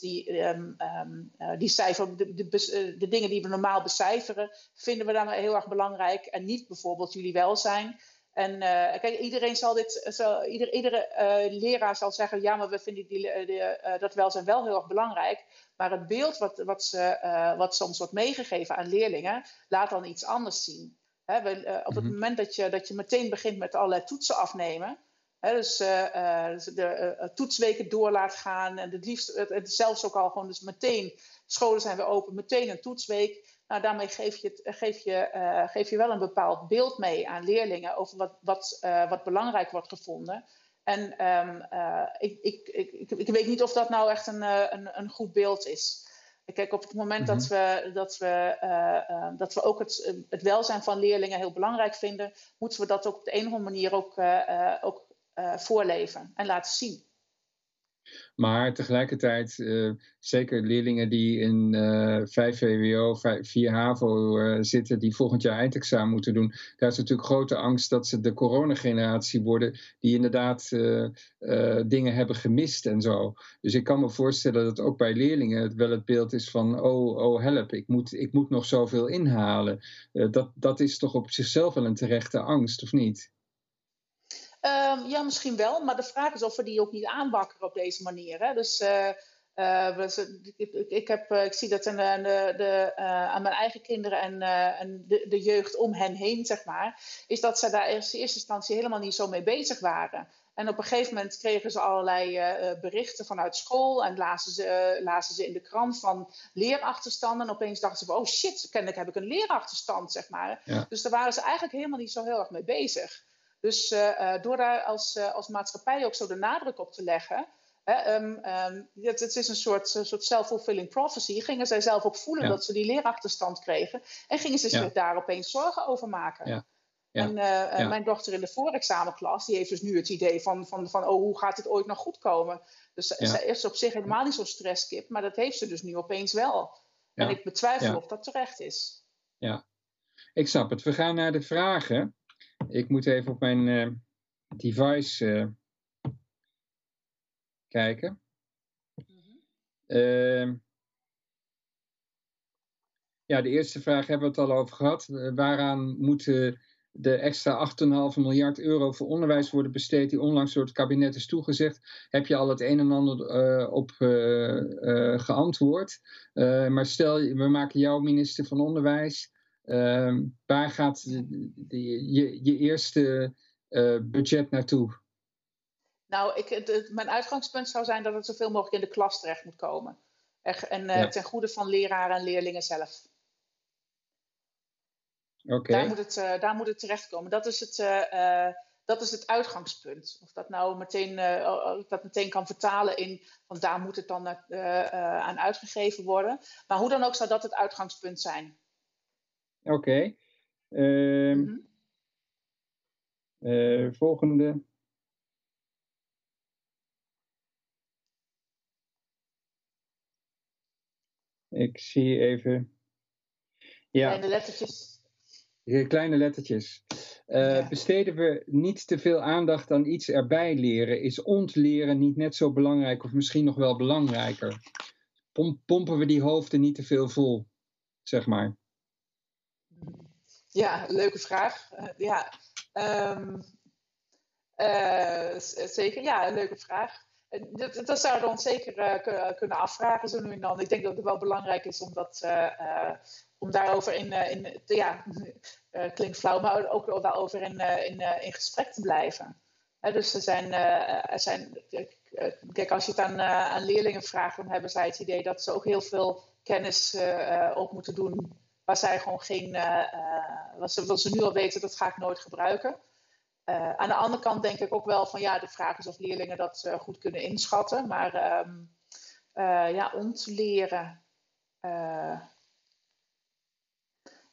die, um, um, uh, die cijfer, de, de, de, dingen die we normaal becijferen, vinden we dan heel erg belangrijk. En niet bijvoorbeeld jullie welzijn. En kijk, iedereen zal dit, zal, ieder, iedere leraar zal zeggen: ja, maar we vinden die, de, dat welzijn wel heel erg belangrijk. Maar het beeld wat, wat, ze, wat soms wordt meegegeven aan leerlingen, laat dan iets anders zien. We, op het mhm. moment dat je, dat je meteen begint met allerlei toetsen afnemen dus, uh, dus de uh, toetsweken door laat gaan. En het liefst, het, zelfs ook al gewoon dus meteen, scholen zijn weer open, meteen een toetsweek. Nou, daarmee geef je, geef je, geef je wel een bepaald beeld mee aan leerlingen over wat, wat, wat belangrijk wordt gevonden. En um, ik, ik, ik, ik, weet niet of dat nou echt een, een, een goed beeld is. Kijk, op het moment dat, mhm. we, dat, we, dat we ook het, het welzijn van leerlingen heel belangrijk vinden, moeten we dat ook op de een of andere manier ook, ook voorleven en laten zien. Maar tegelijkertijd, uh, zeker leerlingen die in uh, 5 VWO, 4 HAVO zitten, die volgend jaar eindexamen moeten doen, daar is natuurlijk grote angst dat ze de coronageneratie worden, die inderdaad uh, dingen hebben gemist en zo. Dus ik kan me voorstellen dat ook bij leerlingen het wel het beeld is van, oh, oh help, ik moet, ik moet nog zoveel inhalen. dat, dat is toch op zichzelf wel een terechte angst, of niet? Um, ja, misschien wel. Maar de vraag is of we die ook niet aanbakken op deze manier. Hè? Dus uh, uh, ik, ik, heb, eh, ik zie dat aan, de, de, aan mijn eigen kinderen en, en de, de, jeugd om hen heen, zeg maar. Is dat ze daar in eerste instantie helemaal niet zo mee bezig waren. En op een gegeven moment kregen ze allerlei berichten vanuit school en lazen ze, lazen ze in de krant van leerachterstanden. En opeens dachten ze van, oh shit, kennelijk heb ik een leerachterstand, zeg maar. Ja. Dus daar waren ze eigenlijk helemaal niet zo heel erg mee bezig. Dus uh, door daar als, uh, als maatschappij ook zo de nadruk op te leggen. Hè, um, um, het, het, is een soort, soort self-fulfilling prophecy. Gingen zij zelf op voelen dat ze die leerachterstand kregen. En gingen ze zich daar opeens zorgen over maken. Ja. Ja. En uh, mijn dochter in de voorexamenklas, die heeft dus nu het idee van, van, van oh, hoe gaat het ooit nog goed komen? Dus zij is op zich helemaal niet zo'n stresskip, maar dat heeft ze dus nu opeens wel. En ik betwijfel of dat terecht is. Ja, ik snap het. We gaan naar de vragen. Ik moet even op mijn uh, device uh, kijken. Uh, ja, de eerste vraag hebben we het al over gehad. Uh, waaraan moeten de extra 8,5 miljard euro voor onderwijs worden besteed, die onlangs door het kabinet is toegezegd, heb je al het een en ander op geantwoord. maar stel, we maken jou minister van Onderwijs. Ehm, waar gaat je, je eerste uh, budget naartoe? Nou, ik, mijn uitgangspunt zou zijn dat het zoveel mogelijk in de klas terecht moet komen. En uh, ten goede van leraren en leerlingen zelf. Okay. Daar, moet het, uh, daar moet het terechtkomen. Dat is het, dat is het uitgangspunt. Of dat nou meteen, dat meteen kan vertalen in, want daar moet het dan aan uitgegeven worden. Maar hoe dan ook zou dat het uitgangspunt zijn. Oké. Okay. Uh, mm -hmm. uh, volgende. Ik zie even. Ja. Kleine lettertjes. Kleine lettertjes. Uh, ja. Besteden we niet te veel aandacht aan iets erbij leren? Is ontleren niet net zo belangrijk of misschien nog wel belangrijker? Pompen we die hoofden niet te veel vol, zeg maar? Ja, leuke vraag. Uh, ja, um, uh, zeker. Ja, een leuke vraag. Dat, dat zouden we ons zeker uh, kunnen afvragen zo nu en dan. Ik denk dat het wel belangrijk is om, dat, om daarover in, in ja, klinkt flauw, maar ook wel over in, in, in gesprek te blijven. dus er zijn, er zijn kijk, als je het aan, aan leerlingen vraagt, dan hebben zij het idee dat ze ook heel veel kennis op moeten doen waar zij gewoon geen, wat, ze, wat ze nu al weten, dat ga ik nooit gebruiken. Uh, aan de andere kant denk ik ook wel van ja, de vraag is of leerlingen dat goed kunnen inschatten. Maar um, ja, ontleren.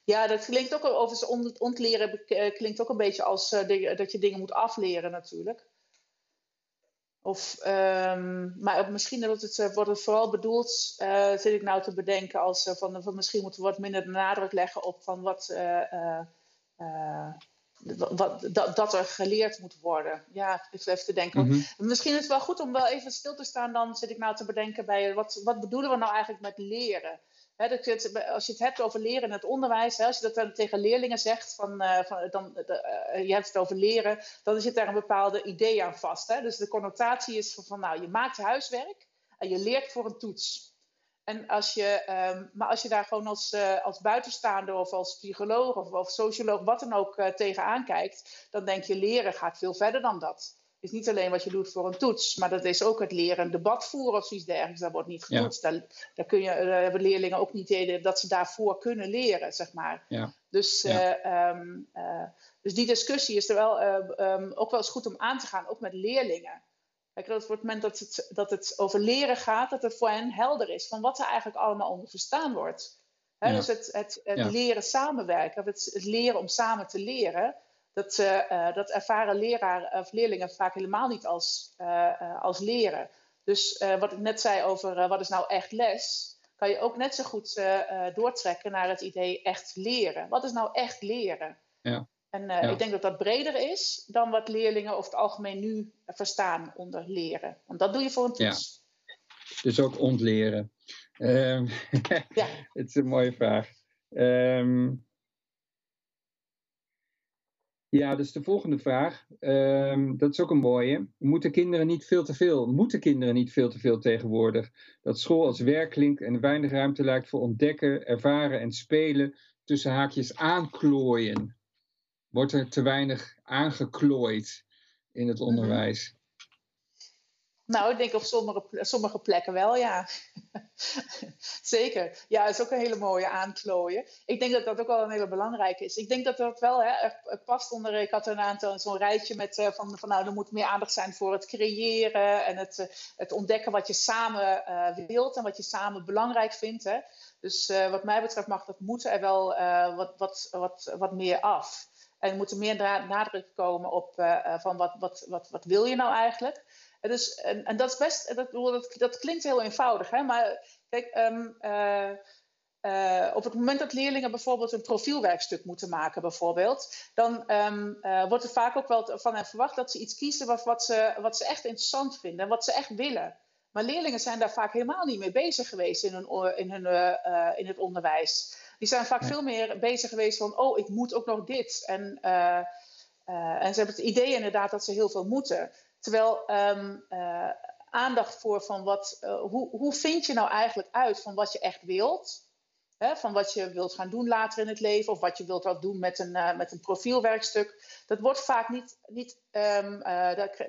ja, dat klinkt ook overigens ontleren klinkt ook een beetje als dat je dingen moet afleren natuurlijk. Of, um, maar misschien wordt het, wordt het vooral bedoeld, zit ik nou te bedenken, als van, van misschien moeten we wat minder de nadruk leggen op van wat wat, dat, dat, er geleerd moet worden. Ja, ik even te denken. Mhm. Misschien is het wel goed om wel even stil te staan. Dan zit ik nou te bedenken bij wat, wat bedoelen we nou eigenlijk met leren? Als je het hebt over leren in het onderwijs, als je dat dan tegen leerlingen zegt, van, uh, van dan, uh, je hebt het over leren, dan zit daar een bepaalde idee aan vast. Dus de connotatie is van, nou, je maakt huiswerk en je leert voor een toets. En als je, ehm, maar als je daar gewoon als, uh, als buitenstaander of als psycholoog of, of socioloog, wat dan ook, tegenaan kijkt, dan denk je leren gaat veel verder dan dat. Is niet alleen wat je doet voor een toets, maar dat is ook het leren een debat voeren of zoiets dergelijks. Dat wordt niet getoetst. Daar, daar, kun je, daar hebben leerlingen ook niet idee dat ze daarvoor kunnen leren, zeg maar. Ja. Dus, ja. Uh, dus die discussie is er wel um, ook wel eens goed om aan te gaan, ook met leerlingen. Kijk, dat op het moment dat het, dat het over leren gaat, dat het voor hen helder is van wat er eigenlijk allemaal onder verstaan wordt. Dus het, het, het leren samenwerken, het, het, leren om samen te leren, dat, uh, dat ervaren leraar of leerlingen vaak helemaal niet als, uh, als leren. Dus wat ik net zei over wat is nou echt les, kan je ook net zo goed doortrekken naar het idee echt leren. Wat is nou echt leren? Ja. En ik denk dat dat breder is dan wat leerlingen over het algemeen nu verstaan onder leren. Want dat doe je voor een toets. Ja. Dus ook ontleren. Um, ja. Het is een mooie vraag. Um, ja, dus de volgende vraag. Um, dat is ook een mooie. Moeten kinderen niet veel te veel? Moeten kinderen niet veel te veel tegenwoordig? Dat school als werk klinkt en weinig ruimte lijkt voor ontdekken, ervaren en spelen tussen haakjes aanklooien wordt er te weinig aangeklooid in het mhm. onderwijs? Nou, ik denk op sommige, sommige plekken wel, ja. Zeker. Ja, is ook een hele mooie aanklooien. Ik denk dat dat ook wel een hele belangrijke is. Ik denk dat dat wel hè, past onder. Ik had een aantal zo'n rijtje met uh, van, van nou, er moet meer aandacht zijn voor het creëren en het, uh, het ontdekken wat je samen uh, wilt en wat je samen belangrijk vindt. Hè. Dus wat mij betreft mag dat moeten er wel wat, wat, wat, wat meer af. En moet er meer nadruk komen op van wat, wat, wat, wat wil je nou eigenlijk? En, dus, en, en dat is best, dat, dat, dat klinkt heel eenvoudig, hè? maar kijk, um, uh, uh, op het moment dat leerlingen bijvoorbeeld een profielwerkstuk moeten maken, bijvoorbeeld, dan um, wordt er vaak ook wel van hen verwacht dat ze iets kiezen wat, wat, ze, wat ze echt interessant vinden en wat ze echt willen. Maar leerlingen zijn daar vaak helemaal niet mee bezig geweest in, hun, in, hun, in het onderwijs. Die zijn vaak veel meer bezig geweest van, oh, ik moet ook nog dit. En, en ze hebben het idee inderdaad dat ze heel veel moeten. Terwijl um, uh, aandacht voor van wat, hoe, hoe vind je nou eigenlijk uit van wat je echt wilt? Hè, van wat je wilt gaan doen later in het leven, of wat je wilt wat doen met een, met een profielwerkstuk. Dat wordt vaak niet, niet um,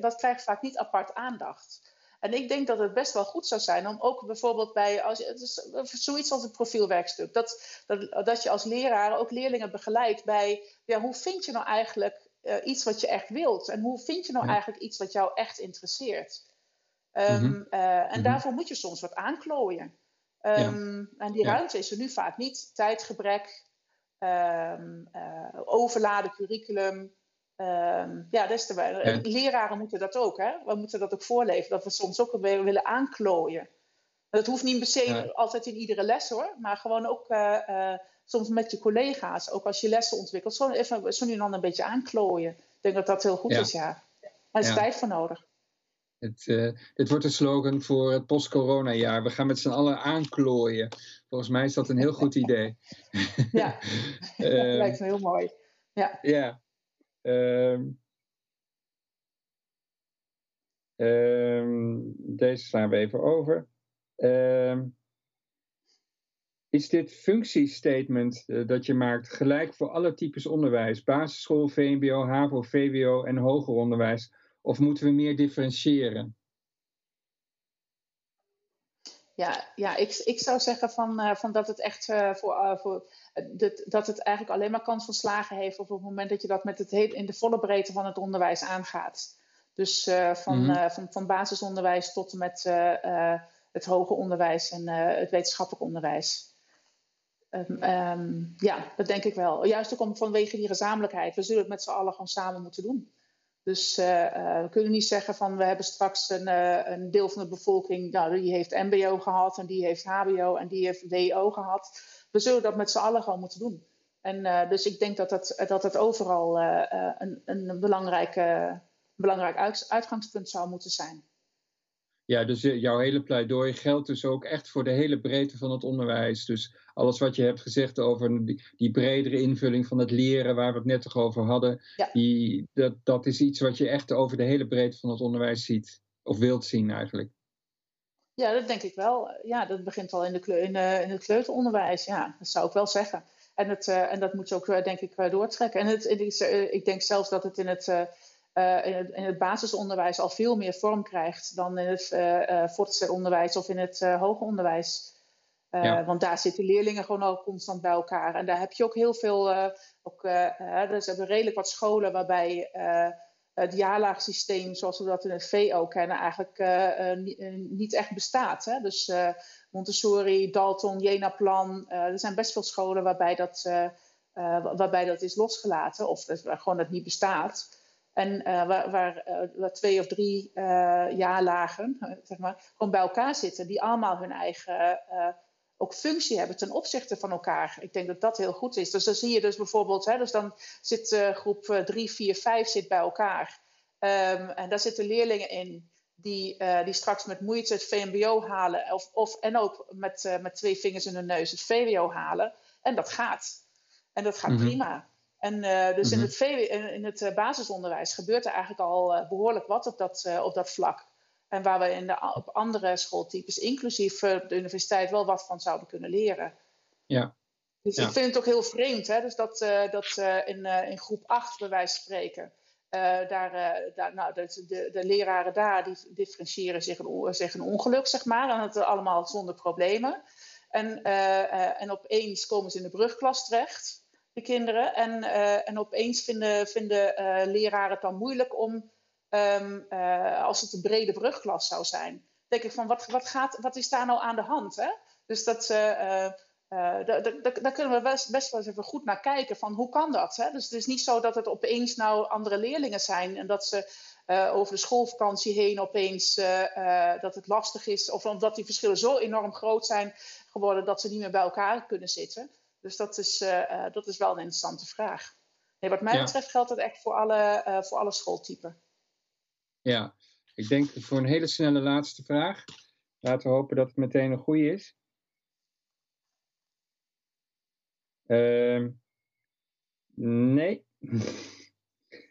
dat, krijgt vaak niet apart aandacht. En ik denk dat het best wel goed zou zijn om ook bijvoorbeeld bij als, zoiets als een profielwerkstuk, dat, dat, dat je als leraar ook leerlingen begeleidt bij ja, hoe vind je nou eigenlijk uh, iets wat je echt wilt en hoe vind je nou eigenlijk iets wat jou echt interesseert. Um, mm-hmm. uh, en mm-hmm. daarvoor moet je soms wat aanklooien. Um, ja. En die ruimte is er nu vaak niet. Tijdgebrek, um, uh, overladen curriculum. Um, ja, des te ja. Leraren moeten dat ook, hè? We moeten dat ook voorleven, dat we soms ook weer willen aanklooien. Dat hoeft niet per se altijd in iedere les hoor, maar gewoon ook soms met je collega's, ook als je lessen ontwikkelt, zo even zo nu en dan een beetje aanklooien. Ik denk dat dat heel goed ja. is, ja. Daar is tijd voor nodig. Het, uh, dit wordt de slogan voor het post-corona-jaar. We gaan met z'n allen aanklooien. Volgens mij is dat een heel goed idee. ja, dat lijkt me heel mooi. Ja. ja. Um, um, deze slaan we even over. Um, is dit functiestatement uh, dat je maakt gelijk voor alle types onderwijs, basisschool, VMBO, HAVO, VWO en hoger onderwijs? Of moeten we meer differentiëren? Ja, ja ik, ik zou zeggen van, uh, van dat het echt uh, voor, voor dat, dat het eigenlijk alleen maar kans van slagen heeft op het moment dat je dat met het heel, in de volle breedte van het onderwijs aangaat. Dus van, mm -hmm. van, van basisonderwijs tot en met het hoger onderwijs en het wetenschappelijk onderwijs. Um, um, ja, dat denk ik wel. Juist ook om, vanwege die gezamenlijkheid. We zullen het met z'n allen gewoon samen moeten doen. Dus uh, uh, we kunnen niet zeggen van we hebben straks een, uh, een, deel van de bevolking, nou, die heeft MBO gehad en die heeft HBO en die heeft WO gehad. We zullen dat met z'n allen gewoon moeten doen. En dus ik denk dat dat het overal een, een belangrijk, belangrijk uit, uitgangspunt zou moeten zijn. Ja, dus jouw hele pleidooi geldt dus ook echt voor de hele breedte van het onderwijs. Dus alles wat je hebt gezegd over die, bredere invulling van het leren, waar we het net toch over hadden, ja. die, dat, dat is iets wat je echt over de hele breedte van het onderwijs ziet. Of wilt zien eigenlijk. Ja, dat denk ik wel. Ja, dat begint al in, de, in, de, in het kleuteronderwijs. Ja, dat zou ik wel zeggen. En, het, uh, en dat moet je ook, denk ik, doortrekken. En het, ik denk zelfs dat het in het uh, in, het, in, het, basisonderwijs al veel meer vorm krijgt dan in het uh, voortgezet onderwijs of in het hoger onderwijs. Ja. Want daar zitten leerlingen gewoon al constant bij elkaar. En daar heb je ook heel veel. ook, dus hebben redelijk wat scholen waarbij het jaarlaagsysteem, zoals we dat in het VO kennen, eigenlijk niet echt bestaat. Hè? Dus Montessori, Dalton, Jena-plan. er zijn best veel scholen waarbij dat, waarbij dat is losgelaten of gewoon dat niet bestaat. En uh, waar, waar, uh, waar, twee of drie uh, jaarlagen zeg maar, gewoon bij elkaar zitten, die allemaal hun eigen ook functie hebben ten opzichte van elkaar. Ik denk dat dat heel goed is. Dus dan zie je dus bijvoorbeeld, hè, dus dan zit groep 3, 4, 5 zit bij elkaar. Um, en daar zitten leerlingen in die, die straks met moeite het VMBO halen, of, of, en ook met, met twee vingers in hun neus het VWO halen. En dat gaat. En dat gaat mm -hmm. prima. En uh, dus in het, VW, in het uh, basisonderwijs gebeurt er eigenlijk al uh, behoorlijk wat op dat, op dat vlak. En waar we in de, op andere schooltypes, inclusief de universiteit, wel wat van zouden kunnen leren. Ja. Dus ja. ik vind het ook heel vreemd, hè? Dus dat, dat in, in groep 8, bij wijze van spreken, daar, daar, nou, de, de, de, leraren daar die differentiëren zich een, zich een ongeluk, zeg maar. En het allemaal zonder problemen. En, en opeens komen ze in de brugklas terecht de kinderen. En, uh, en opeens vinden, vinden uh, leraren het dan moeilijk om, um, uh, als het een brede brugklas zou zijn. denk ik van, wat, wat, gaat, wat is daar nou aan de hand? Hè? Dus dat, daar kunnen we best, best wel eens even goed naar kijken van hoe kan dat? Hè? Dus het is niet zo dat het opeens nou andere leerlingen zijn en dat ze over de schoolvakantie heen opeens dat het lastig is. Of omdat die verschillen zo enorm groot zijn geworden dat ze niet meer bij elkaar kunnen zitten. Dus dat is, uh, dat is wel een interessante vraag. Nee, wat mij ja. betreft geldt dat echt voor alle, uh, voor alle schooltypen. Ja, ik denk voor een hele snelle laatste vraag. Laten we hopen dat het meteen een goede is. Uh, nee. Ik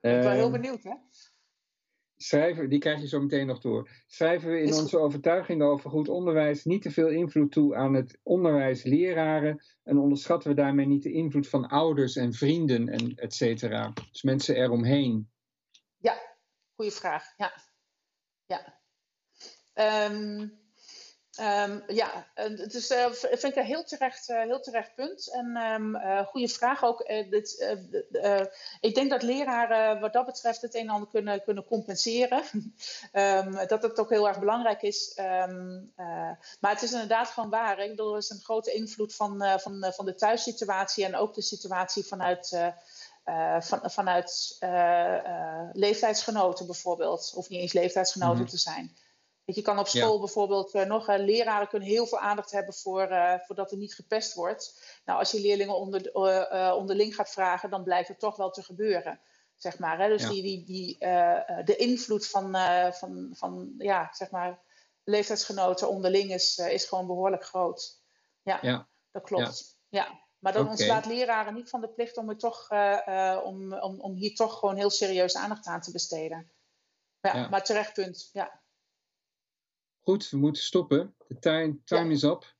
ben wel heel benieuwd, hè? Schrijven, die krijg je zo meteen nog door. Schrijven we in onze overtuiging over goed onderwijs niet te veel invloed toe aan het onderwijs leraren en onderschatten we daarmee niet de invloed van ouders en vrienden en et cetera. Dus mensen eromheen. Ja, goede vraag. Ja. ja. Um, Um, ja, het is, uh, vind ik een heel terecht, uh, heel terecht punt. En um, uh, goede vraag ook. Dit, ik denk dat leraren wat dat betreft het een en ander kunnen, kunnen compenseren. um, dat het ook heel erg belangrijk is. maar het is inderdaad gewoon waar. Ik bedoel, er is een grote invloed van, van, van de thuissituatie en ook de situatie vanuit. van, vanuit leeftijdsgenoten bijvoorbeeld, of niet eens leeftijdsgenoten mm -hmm. te zijn. Je kan op school ja. bijvoorbeeld uh, nog, uh, leraren kunnen heel veel aandacht hebben voor, uh, voordat er niet gepest wordt. Nou, als je leerlingen onder, onderling gaat vragen, dan blijkt het toch wel te gebeuren. Zeg maar, hè? Dus ja. die, die, die, de invloed van, van, van ja, zeg maar, leeftijdsgenoten onderling is, is gewoon behoorlijk groot. Ja, ja. dat klopt. Ja. Maar dat okay. ontslaat leraren niet van de plicht om, er toch, om, om, om hier toch gewoon heel serieus aandacht aan te besteden. Ja, maar terecht punt. Ja. Goed, we moeten stoppen. De time, time ja. is up.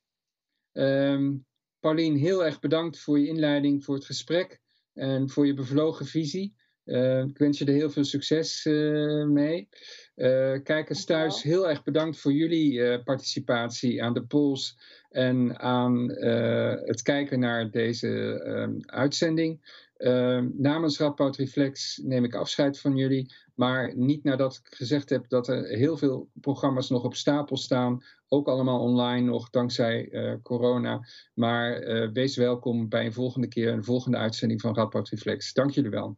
Um, Paulien, heel erg bedankt voor je inleiding, voor het gesprek en voor je bevlogen visie. Ik wens je er heel veel succes mee. kijkers thuis, heel erg bedankt voor jullie participatie aan de polls en aan het kijken naar deze ehm, uitzending. Uh, namens Radboud Reflex neem ik afscheid van jullie. Maar niet nadat ik gezegd heb dat er heel veel programma's nog op stapel staan. Ook allemaal online nog dankzij uh, corona. Maar uh, wees welkom bij een volgende keer, een volgende uitzending van Radboud Reflex. Dank jullie wel.